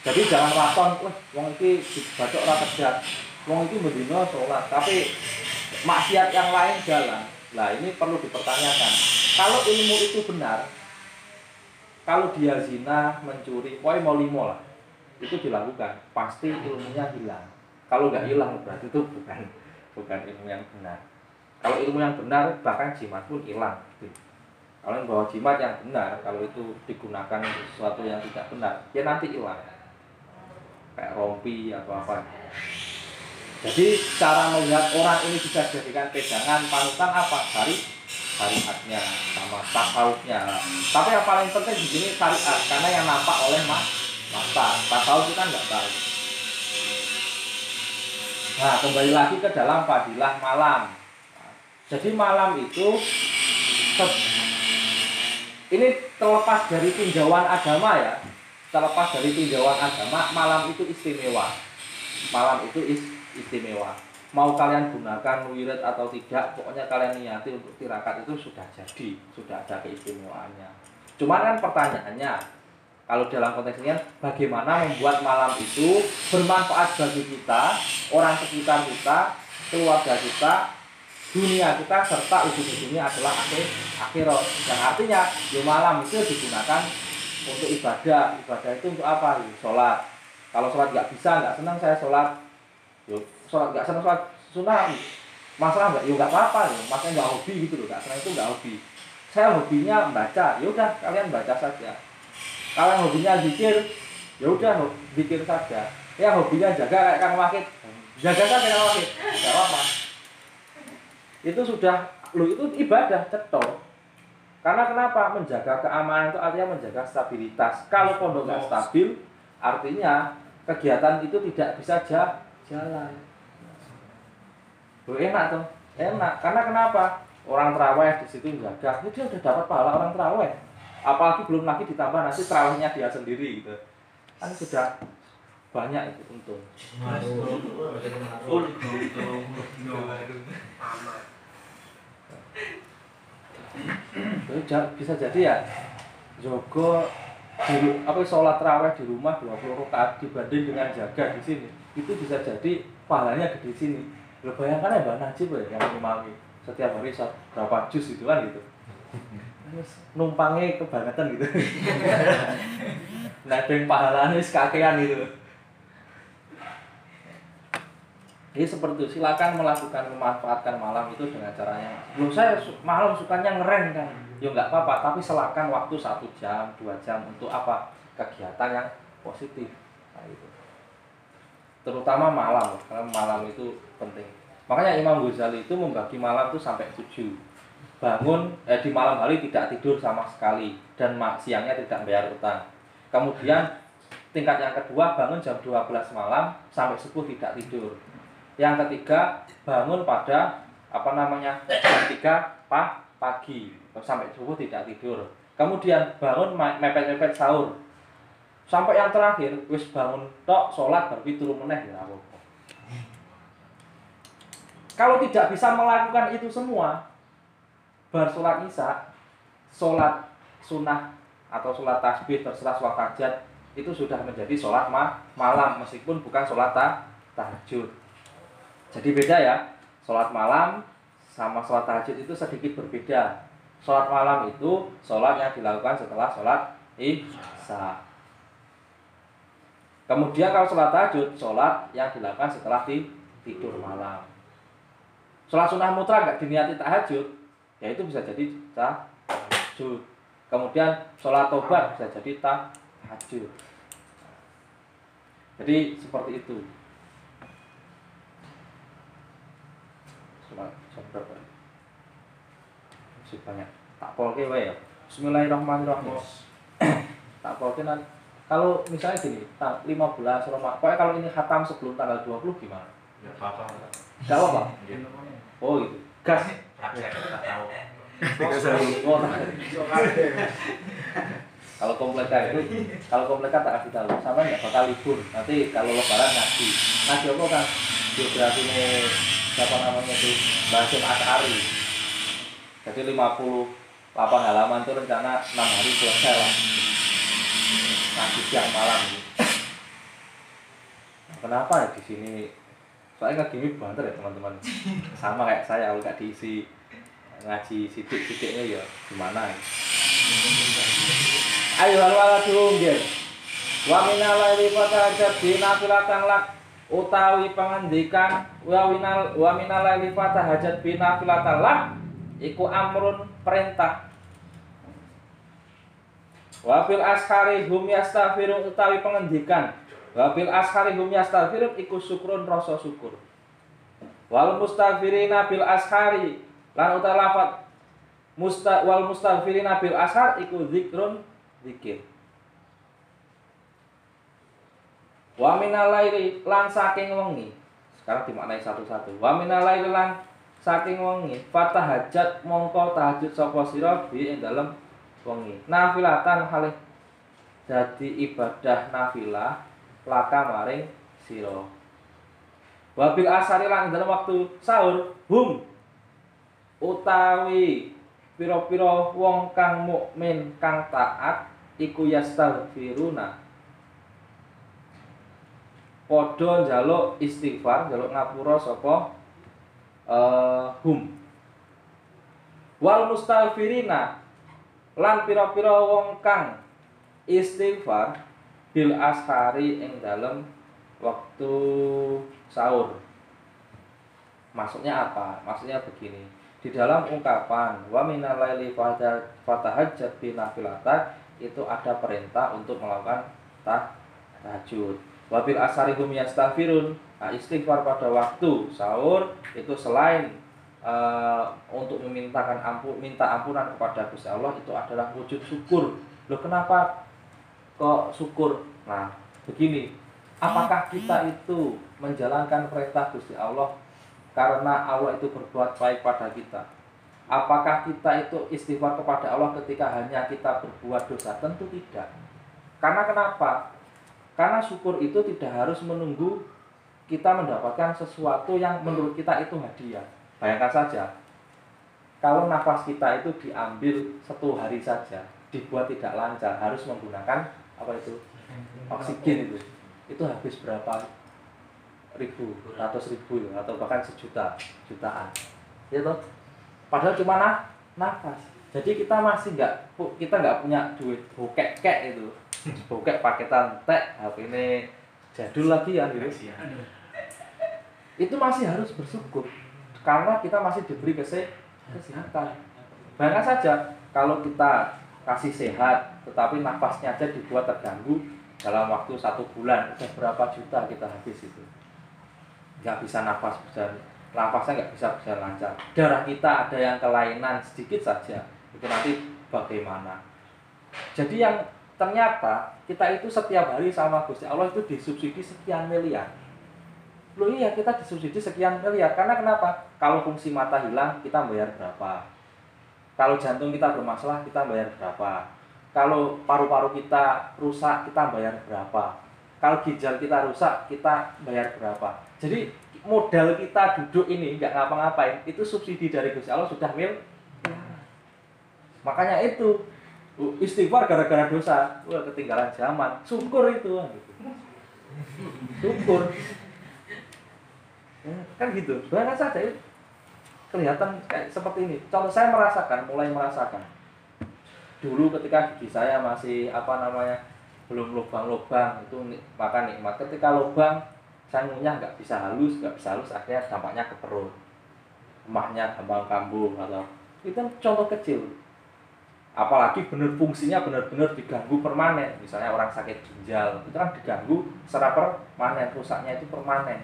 Jadi jangan waton, wah, wong iki dibaca ora tegas. Wong iki mendino sholat, tapi maksiat yang lain jalan. Nah, ini perlu dipertanyakan. Kalau ilmu itu benar, kalau dia zina, mencuri, pokoknya mau limo lah, itu dilakukan, pasti ilmunya hilang. Kalau nggak hilang berarti itu bukan bukan ilmu yang benar. Kalau ilmu yang benar bahkan jimat pun hilang. Gitu. Kalau yang bawa jimat yang benar, kalau itu digunakan sesuatu yang tidak benar, ya nanti hilang. Kayak rompi atau apa. Jadi cara melihat orang ini bisa dijadikan pegangan panutan apa? Syari syariatnya sama tasawufnya. Tapi yang paling penting di sini syariat karena yang nampak oleh mas mata. Tasawuf itu kan nggak tahu. Nah, kembali lagi ke dalam fadilah malam. Jadi malam itu ini terlepas dari tinjauan agama ya. Terlepas dari tinjauan agama malam itu istimewa. Malam itu is, istimewa. Mau kalian gunakan wirid atau tidak pokoknya kalian niati untuk tirakat itu sudah jadi sudah ada keistimewaannya. Cuman kan pertanyaannya kalau dalam konteks ini kan, bagaimana membuat malam itu bermanfaat bagi kita orang sekitar kita keluarga kita dunia kita serta ujung-ujungnya adalah akhir akhirat. Yang artinya di malam itu digunakan untuk ibadah. Ibadah itu untuk apa? Ya, sholat. Kalau sholat nggak bisa nggak senang saya sholat. Yuk sholat nggak senang sholat sunnah. Masalah nggak? Yuk nggak apa-apa. Ya masalah nggak hobi gitu loh. Nggak senang itu nggak hobi. Saya hobinya membaca. Ya udah kalian baca saja. Kalau hobinya zikir ya udah zikir saja. Ya hobinya jaga kayak kang wakit jaga saja kang wakit nggak apa-apa itu sudah lu itu ibadah cetok karena kenapa? Menjaga keamanan itu artinya menjaga stabilitas. Kalau pondok nggak stabil artinya kegiatan itu tidak bisa jalan. Loh, enak tuh enak. Karena kenapa? Orang terawih di situ jaga dia udah dapat pahala orang terawih apalagi belum lagi ditambah nanti terawihnya dia sendiri gitu. Kan sudah banyak itu untung bisa jadi ya jogo di apa sholat raweh di rumah 20 rakaat dibanding dengan jaga di sini. Itu bisa jadi pahalanya gede di sini. Lo bayangkan ya mbak Najib ya yang imami setiap hari berapa jus itu kan gitu. Numpangnya kebangetan gitu. Nah yang pahalanya sekakean gitu Jadi seperti itu, silakan melakukan memanfaatkan malam itu dengan caranya. Belum saya malam sukanya ngeren kan, ya nggak apa-apa. Tapi selakan waktu satu jam, dua jam untuk apa? Kegiatan yang positif. Nah, itu. Terutama malam, karena malam itu penting. Makanya Imam Ghazali itu membagi malam itu sampai tujuh. Bangun eh, di malam hari tidak tidur sama sekali dan siangnya tidak bayar utang. Kemudian tingkat yang kedua bangun jam 12 malam sampai subuh tidak tidur yang ketiga, bangun pada apa namanya jam tiga pa, pagi sampai subuh tidak tidur. Kemudian bangun mepet-mepet sahur. Sampai yang terakhir wis bangun tok sholat baru turun meneh ya apa Kalau tidak bisa melakukan itu semua, bar sholat isya, sholat sunnah atau sholat tasbih terserah sholat hajat itu sudah menjadi sholat ma malam meskipun bukan sholat ta tahajud. Jadi beda ya, sholat malam sama sholat tahajud itu sedikit berbeda. Sholat malam itu sholat yang dilakukan setelah sholat isya. Kemudian kalau sholat tahajud, sholat yang dilakukan setelah tidur malam. Sholat sunnah mutlak nggak diniati tahajud, ya itu bisa jadi tahajud. Kemudian sholat tobat bisa jadi tahajud. Jadi seperti itu. Jam berapa masih banyak. Tak polke wae ya. Bismillahirrahmanirrahim. Tak polke nanti kalau misalnya gini 15 Ramadan pokoknya kalau ini khatam sebelum tanggal 20 gimana? Ya apa Gak apa oh gitu gas. Oh, kalau komplekan itu kalau komplekan tak kasih tahu. Sama nggak bakal libur. Nanti kalau lebaran ngaji. Ngaji apa kan biografi ini siapa namanya itu? Basim Asari jadi 50 lapang halaman itu rencana 6 hari selesai lah. Ngaji siang malam nah, kenapa ya di sini? Soalnya nggak gini banget ya teman-teman. Sama kayak saya kalau nggak diisi ngaji sidik-sidiknya ya gimana ya? Ayo lalu ala dulu wa minalai lipat aja bina filatan lak utawi pengendikan wa minal wa minal laili fatahajat bina filatallah iku amrun perintah. Wa fil ashari hum yastaghfirun utawi pengendikan wa fil ashari hum yastaghfirun iku syukrun rasa syukur. Wal mustaghfirina bil ashari lan utawi lafat musta wal mustaghfirina bil ashar iku zikrun zikir Wa minalaili lan saking wengi. Sekarang dimaknai satu-satu. Wa minalaili lan saking wengi fatahajat mongko tahajud sapa sira bi ing dalem wengi nafilatan halih dadi ibadah nafilah laka maring sira wabil asari lan dalam waktu sahur hum utawi pira-pira wong kang mukmin kang taat iku yastaghfiruna padha njaluk istighfar njaluk ngapura sapa uh, hum wal mustaghfirina lan pira-pira wong kang istighfar bil ashari ing dalem waktu sahur. Maksudnya apa? Maksudnya begini. Di dalam ungkapan wa minal laili fatahajjat itu ada perintah untuk melakukan tahajud. Wabil asarihum yastaghfirun. Nah, istighfar pada waktu sahur itu selain uh, untuk memintakan ampun minta ampunan kepada Gusti Allah itu adalah wujud syukur. Loh kenapa kok syukur? Nah, begini, Apakah kita itu menjalankan perintah Gusti Allah karena Allah itu berbuat baik pada kita? Apakah kita itu istighfar kepada Allah ketika hanya kita berbuat dosa? Tentu tidak. Karena kenapa? Karena syukur itu tidak harus menunggu kita mendapatkan sesuatu yang menurut kita itu hadiah. Bayangkan saja, kalau nafas kita itu diambil satu hari saja, dibuat tidak lancar, harus menggunakan apa itu? Oksigen itu itu habis berapa ribu, ratus ribu atau bahkan sejuta, jutaan. Ya toh? Padahal cuma nafas. Jadi kita masih nggak kita nggak punya duit bokek kek itu. Bokek paketan teh HP ini jadul lagi ya gitu. Itu masih harus bersyukur karena kita masih diberi kesehatan. Bayangkan saja kalau kita kasih sehat tetapi nafasnya aja dibuat terganggu dalam waktu satu bulan udah berapa juta kita habis itu nggak bisa nafas bisa nafasnya nggak bisa bisa lancar darah kita ada yang kelainan sedikit saja itu nanti bagaimana jadi yang ternyata kita itu setiap hari sama Gusti Allah itu disubsidi sekian miliar Loh iya kita disubsidi sekian miliar karena kenapa? Kalau fungsi mata hilang kita bayar berapa? Kalau jantung kita bermasalah kita bayar berapa? kalau paru-paru kita rusak kita bayar berapa kalau ginjal kita rusak kita bayar berapa jadi modal kita duduk ini nggak ngapa-ngapain itu subsidi dari Gusti Allah sudah mil makanya itu istighfar gara-gara dosa. Wah ketinggalan zaman. Syukur itu syukur. Ya, kan gitu. Banyak saja kelihatan kayak seperti ini. Contoh saya merasakan mulai merasakan. Dulu ketika gigi saya masih apa namanya belum lubang-lubang itu makan nikmat. Ketika lubang saya ngunyah nggak bisa halus nggak bisa halus akhirnya dampaknya ke perut. Emahnya gampang kambuh atau itu contoh kecil apalagi benar fungsinya benar-benar diganggu permanen. Misalnya orang sakit ginjal itu kan diganggu secara permanen rusaknya itu permanen.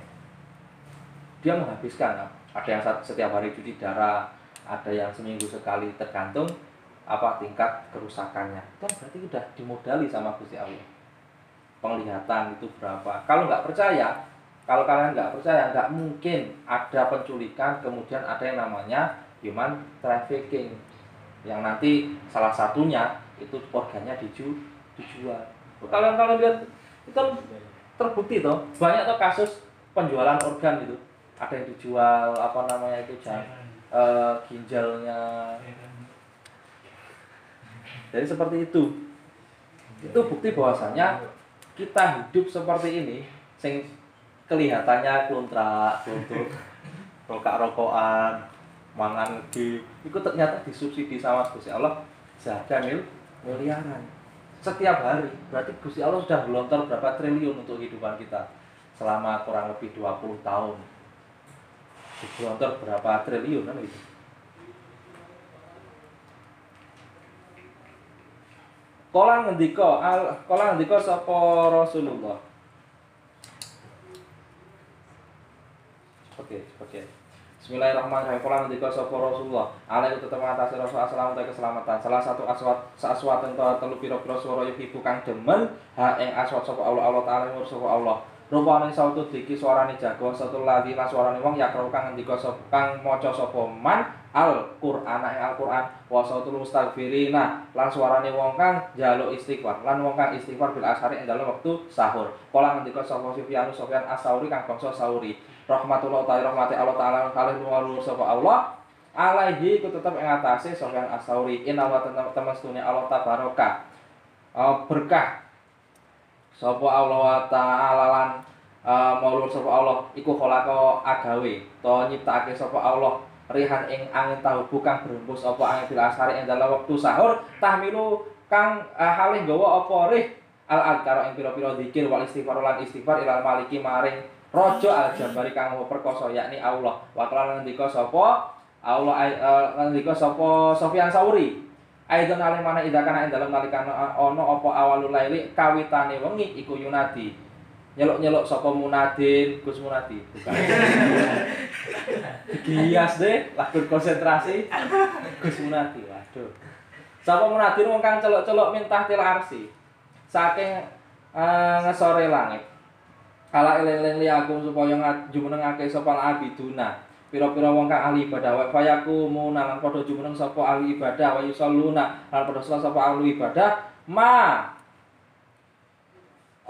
Dia menghabiskan. Ada yang setiap hari cuci darah ada yang seminggu sekali tergantung apa tingkat kerusakannya. Kan berarti sudah dimodali sama Gusti Allah. Penglihatan itu berapa. Kalau nggak percaya kalau kalian nggak percaya nggak mungkin ada penculikan kemudian ada yang namanya human trafficking yang nanti salah satunya itu organnya diju, dijual. Kalian kalian lihat itu kan terbukti toh banyak toh kasus penjualan organ itu ada yang dijual apa namanya itu jam, uh, ginjalnya. Jadi seperti itu. Itu bukti bahwasanya kita hidup seperti ini sing kelihatannya klontrak, kluntuk, rokok-rokokan, mangan di itu ternyata disubsidi sama Gusti Allah jaga mil miliaran setiap hari berarti Gusti Allah sudah gelontor berapa triliun untuk kehidupan kita selama kurang lebih 20 tahun gelontor berapa triliun kan gitu Kala ngendika al kala ngendika sapa Rasulullah. Oke, oke. Bismillahirrahmanirrahim. Kala ngendika sapa Rasulullah. Alaihi tetep ngatasi Rasulullah sallallahu alaihi keselamatan. Salah satu aswat aswat ento telu pira-pira swara yuhibu kang demen ha ing aswat sapa Allah Allah taala nur sapa Allah. Rupane sautu diki suarane jago satu lagi lan suarane wong yakro kang ngendika sapa kang maca sapa man Al-Qur'an ing Al-Qur'an wa sautul mustaghfirina lan suarane wong kang njaluk istighfar lan wong kang istighfar bil ashari ing dalem wektu sahur. Kala ngendika sapa Sufyan Sufyan As-Sauri kang bangsa Sauri. Rahmatullah ta'ala rahmati Allah taala kalih nuwun sapa Allah. Alaihi ku tetep ing atase Sufyan As-Sauri. Inna wa Allah tabaraka. Uh, berkah. Sapa Allah ta'ala lan uh, maulur sapa Allah. Iku khalaqa agawe. To nyiptakake sapa Allah rihan ing angin tahu bukan berembus apa angin bil asari ing dalam waktu sahur. Tahmilu kang uh, halih gawa apa rih? Al adkaro ing pira-pira zikir wal istighfar lan istighfar ilal maliki maring raja al jabari kang perkasa yakni Allah. Wa kala ngendika Allah uh, ngendika sapa? Sofyan Sauri. Aidon alih mana idakana ing dalam nalikan ono apa awalul laili? Kawitane wengi iku yunadi. Nyelok-nyelok sapa munadin? Gus Munadi. Gias deh lagu konsentrasi. Gus Munadi waduh. Sapa munadin wong kang celok-celok mintah til arsi saking uh, ngesore langit ala eling-eling li aku supaya jumenengake sapa abiduna pira-pira wong kang ahli ibadah wa fayaku munalan padha jumeneng sapa ahli ibadah wa yusalluna lan padha salat sapa ahli ibadah ma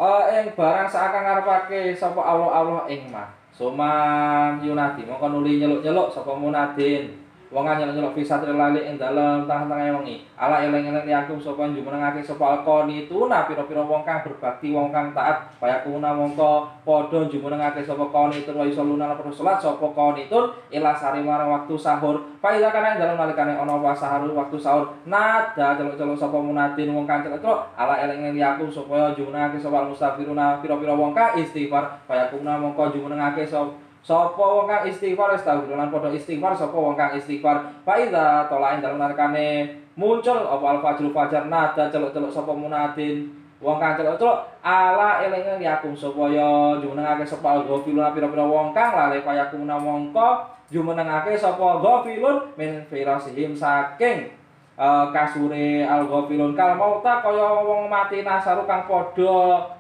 Oh, ing barang seakan ngarepake sapa Allah Allah ing ma. Suman yunadi mongko nuli nyeluk-nyeluk sapa munadin. Wong nyeluk-nyeluk fi satri lali ing dalem tengah-tengah wengi. Ala eling-eling yakum sapa jumenengake sapa alqoni tuna pira-pira wong kang berbakti wong kang taat kaya kuna mongko padha jumenengake sapa qoni tur wa yusalluna lan salat sapa qoni tur ila sari marang waktu sahur. Fa ida kana ing dalem nalikane ana wa sahur waktu sahur nada celuk-celuk sapa munadin wong kang celuk ala eling-eling yakum sapa jumenengake sapa mustafiruna pira-pira wong kang istighfar kaya kuna mongko jumenengake sapa Sapa wong kang istighfar astagfirullah lan padha istighfar sapa wong kang istighfar fa iza tolain dalem narkane muncul apa al fajr fajar nada celuk-celuk sapa munadin wong kang celuk-celuk ala eling yakum supaya jumenengake sapa ghafilun pira-pira wong kang lali payakum mongko jumenengake sapa ghafilun min firasihim saking uh, kasure al ghafilun. Kal mauta kaya wong mati nasaru kang padha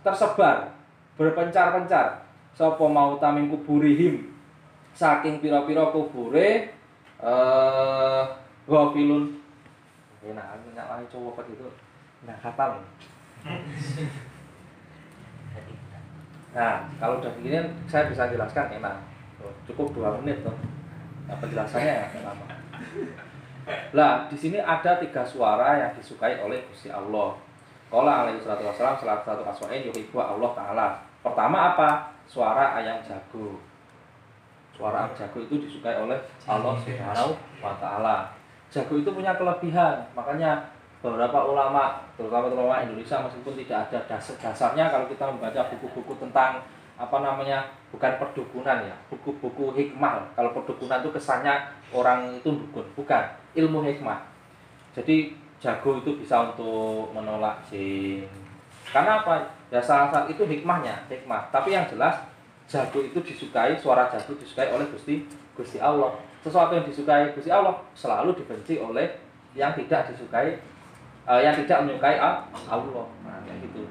tersebar berpencar-pencar sapa mau taming kuburihim? Saking pira-pira kubure eh ghafilun enak minyak lagi cowok itu nah katal nah kalau udah begini saya bisa jelaskan enak cukup dua menit tuh nah, penjelasannya ya lama lah di sini ada tiga suara yang disukai oleh Gusti Allah. Kala alaihi salatu wassalam salah satu aswa'in yuhibbu Allah Ta'ala. Pertama apa? Suara ayam jago. Suara ayam jago itu disukai oleh Allah Subhanahu wa taala. Jago itu punya kelebihan, makanya beberapa ulama, terutama ulama Indonesia meskipun tidak ada dasar dasarnya kalau kita membaca buku-buku tentang apa namanya bukan perdukunan ya buku-buku hikmah. Kalau perdukunan itu kesannya orang itu dukun bukan ilmu hikmah. Jadi jago itu bisa untuk menolak jin. Karena apa ya salah satu itu hikmahnya hikmah. Tapi yang jelas jago itu disukai suara jago disukai oleh gusti gusti Allah. Sesuatu yang disukai gusti Allah selalu dibenci oleh yang tidak disukai uh, yang tidak menyukai Allah. Nah kayak gitu.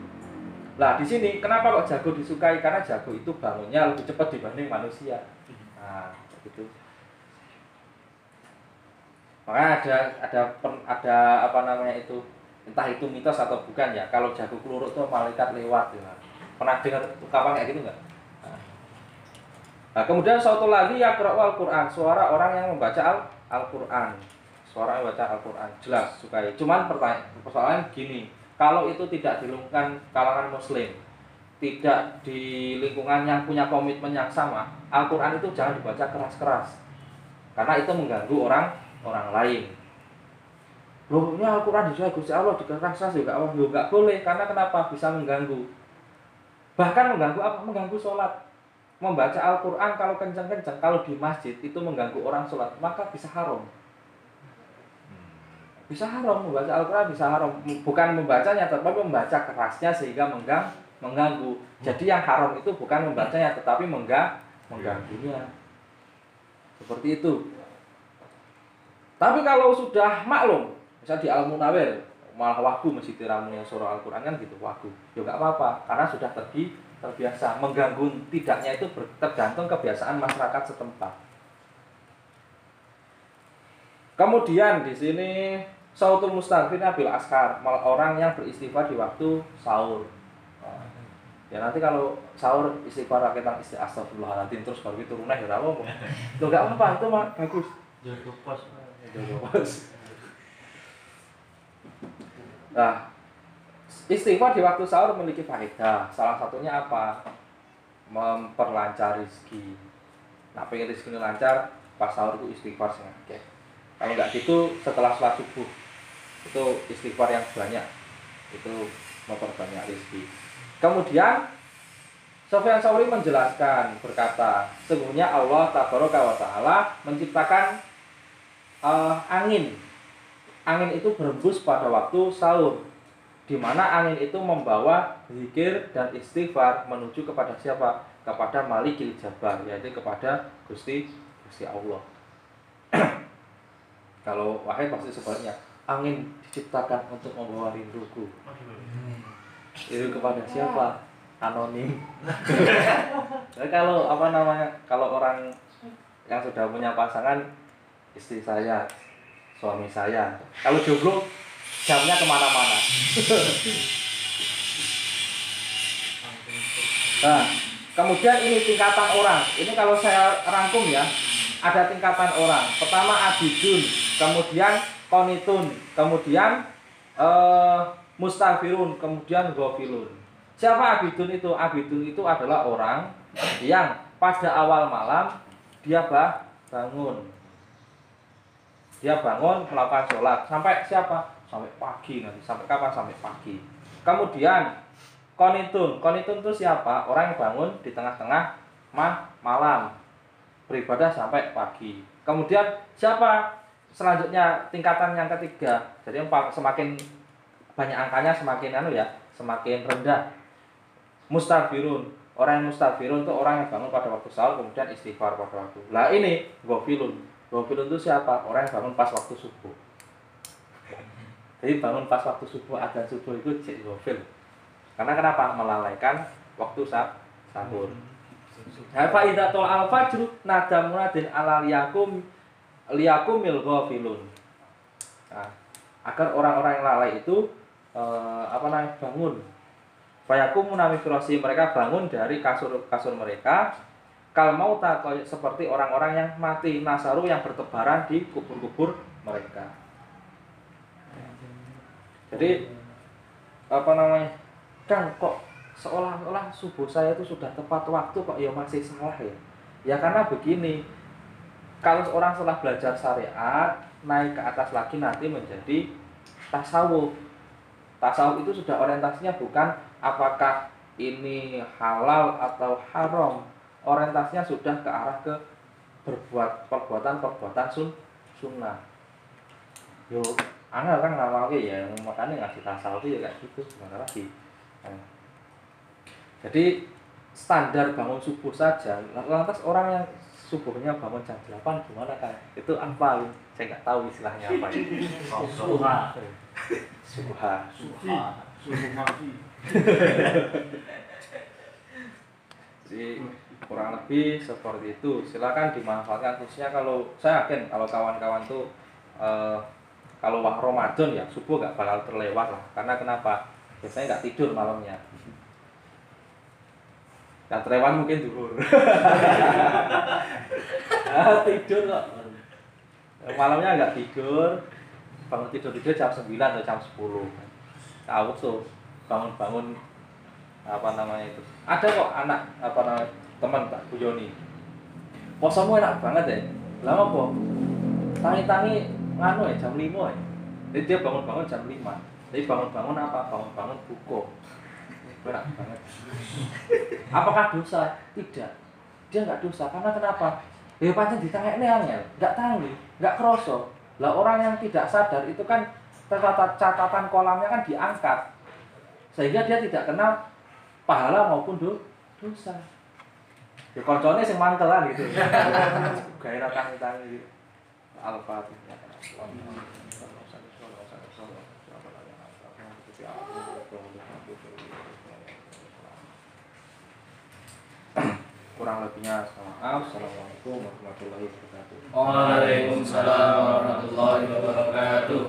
Lah di sini kenapa kok jago disukai? Karena jago itu bangunnya lebih cepat dibanding manusia. Nah gitu. Makanya ada ada ada apa namanya itu entah itu mitos atau bukan ya kalau jago keluruk tuh malaikat lewat ya. pernah dengar kapan kayak gitu nggak? Nah, kemudian suatu lagi ya Al-Quran suara orang yang membaca Al Al-Quran. Suara yang membaca Al-Quran jelas sukai. Cuman pertanyaan persoalan gini kalau itu tidak di kalangan muslim tidak di lingkungan yang punya komitmen yang sama Al-Quran itu jangan dibaca keras-keras. Karena itu mengganggu orang orang lain Loh, ini Al-Quran disuai Gusti Allah dikeras juga Allah juga nggak boleh. Karena kenapa? Bisa mengganggu. Bahkan mengganggu apa? Mengganggu sholat. Membaca Al-Quran kalau kencang-kencang kalau di masjid itu mengganggu orang sholat maka bisa haram. Bisa haram membaca Al-Quran bisa haram. Bukan membacanya tetapi membaca kerasnya sehingga menggang, mengganggu. Jadi yang haram itu bukan membacanya tetapi menggang, mengganggunya. Seperti itu. Tapi kalau sudah maklum Misal di Al-Munawir malah wagu masih yang surah Al-Quran kan gitu wagu ya nggak apa-apa karena sudah terbi terbiasa mengganggu tidaknya itu tergantung kebiasaan masyarakat setempat Kemudian di sini sautul mustaghfirnya bil askar, mal- orang yang beristighfar di waktu sahur. Nah, Ya nanti kalau sahur istighfar kita isti astagfirullahaladzim terus baru itu runah ya apa enggak apa-apa itu mah bagus. Jodoh pos. Jodoh bos. Nah, istighfar di waktu sahur memiliki faedah. Salah satunya apa? Memperlancar rezeki. Nah, pengen rezeki lancar, pas sahur itu istighfar sing akeh. Kalau nggak gitu, setelah sholat subuh itu istighfar yang banyak. Itu memperbanyak rezeki. Kemudian Sofyan Sauri menjelaskan berkata, sesungguhnya Allah taala menciptakan eh, angin. Angin itu berembus pada waktu sahur. Di mana angin itu membawa zikir dan istighfar menuju kepada siapa? Kepada Malikil Jabbar, yaitu kepada Gusti Gusti Allah. Kalau wahai pasti sebaliknya, angin diciptakan untuk membawa rinduku. Itu kepada siapa? Anonim. Jadi kalau apa namanya? Kalau orang yang sudah punya pasangan, istri saya, suami saya. Kalau jomblo, jamnya ke mana-mana. Nah, kemudian ini tingkatan orang. Ini kalau saya rangkum ya, ada tingkatan orang. Pertama abidun, kemudian konitun, kemudian eh, mustafirun, kemudian gofilun. Siapa abidun itu? Abidun itu adalah orang yang pada awal malam dia bah, bangun. Dia bangun melakukan sholat sampai siapa? Sampai pagi nanti. Sampai kapan? Sampai pagi. Kemudian konitun. Konitun itu siapa? Orang yang bangun di tengah-tengah ma malam beribadah sampai pagi. Kemudian siapa? Selanjutnya tingkatan yang ketiga. Jadi semakin banyak angkanya semakin anu ya, semakin rendah. Mustafirun. Orang yang mustafirun itu orang yang bangun pada waktu sahur kemudian istighfar pada waktu. Lah ini gofilun. Gofilun itu siapa? Orang yang bangun pas waktu subuh. Jadi bangun pas waktu subuh adzan subuh itu cek gofil. Karena kenapa? Melalaikan waktu sah sahur. Hafa idza tol al fajru nada munadin ala liyakum liyakumil ghafilun. Nah, agar orang-orang yang lalai itu eh, apa namanya bangun. Fayakum munami mereka bangun dari kasur kasur mereka kal mauta seperti orang-orang yang mati nasaru yang bertebaran di kubur-kubur mereka. Jadi apa namanya? Kang kok seolah-olah subuh saya itu sudah tepat waktu kok ya masih salah ya. Ya karena begini, kalau seorang setelah belajar syariat naik ke atas lagi nanti menjadi tasawuf. Tasawuf itu sudah orientasinya bukan apakah ini halal atau haram. Orientasinya sudah ke arah ke berbuat perbuatan-perbuatan sun sunnah. Yo, angel kan nama ya, makanya ngasih tasawuf ya kayak gitu, gimana lagi. Nah, jadi standar bangun subuh saja. Lantas orang yang subuhnya bangun jam 8 gimana kan? Itu apa? Saya nggak tahu istilahnya apa ya. Suha. Suha. Suhu mati. Jadi kurang lebih seperti itu. Silakan dimanfaatkan khususnya kalau saya yakin kalau kawan-kawan tuh eh, kalau wah Ramadan ya subuh nggak bakal terlewat lah. Karena kenapa? Biasanya nggak tidur malamnya. Yang terlewat mungkin duhur. ah, tidur kok. Malamnya nggak tidur. Bangun tidur tidur jam 9 atau jam 10. Tahu tuh bangun-bangun apa namanya itu ada kok anak apa namanya teman Pak Bu Yoni posomu enak banget ya lama kok tangi-tangi nganu ya jam 5 ya jadi dia bangun-bangun jam 5 jadi bangun-bangun apa? Bangun-bangun buko enak banget. Apakah dosa? Tidak. Dia nggak dosa. Karena kenapa? Ya pancen tengah ini angel nggak tanggung nggak kroso. Lah orang yang tidak sadar itu kan catatan catatan kolamnya kan diangkat. Sehingga dia tidak kenal pahala maupun do, dosa ya koncone sing mantel kan gitu. Gairah tangi-tangi gitu. Alfa ya, kan. kurang lebihnya maaf assalamualaikum warahmatullahi wabarakatuh. Waalaikumsalam warahmatullahi wabarakatuh.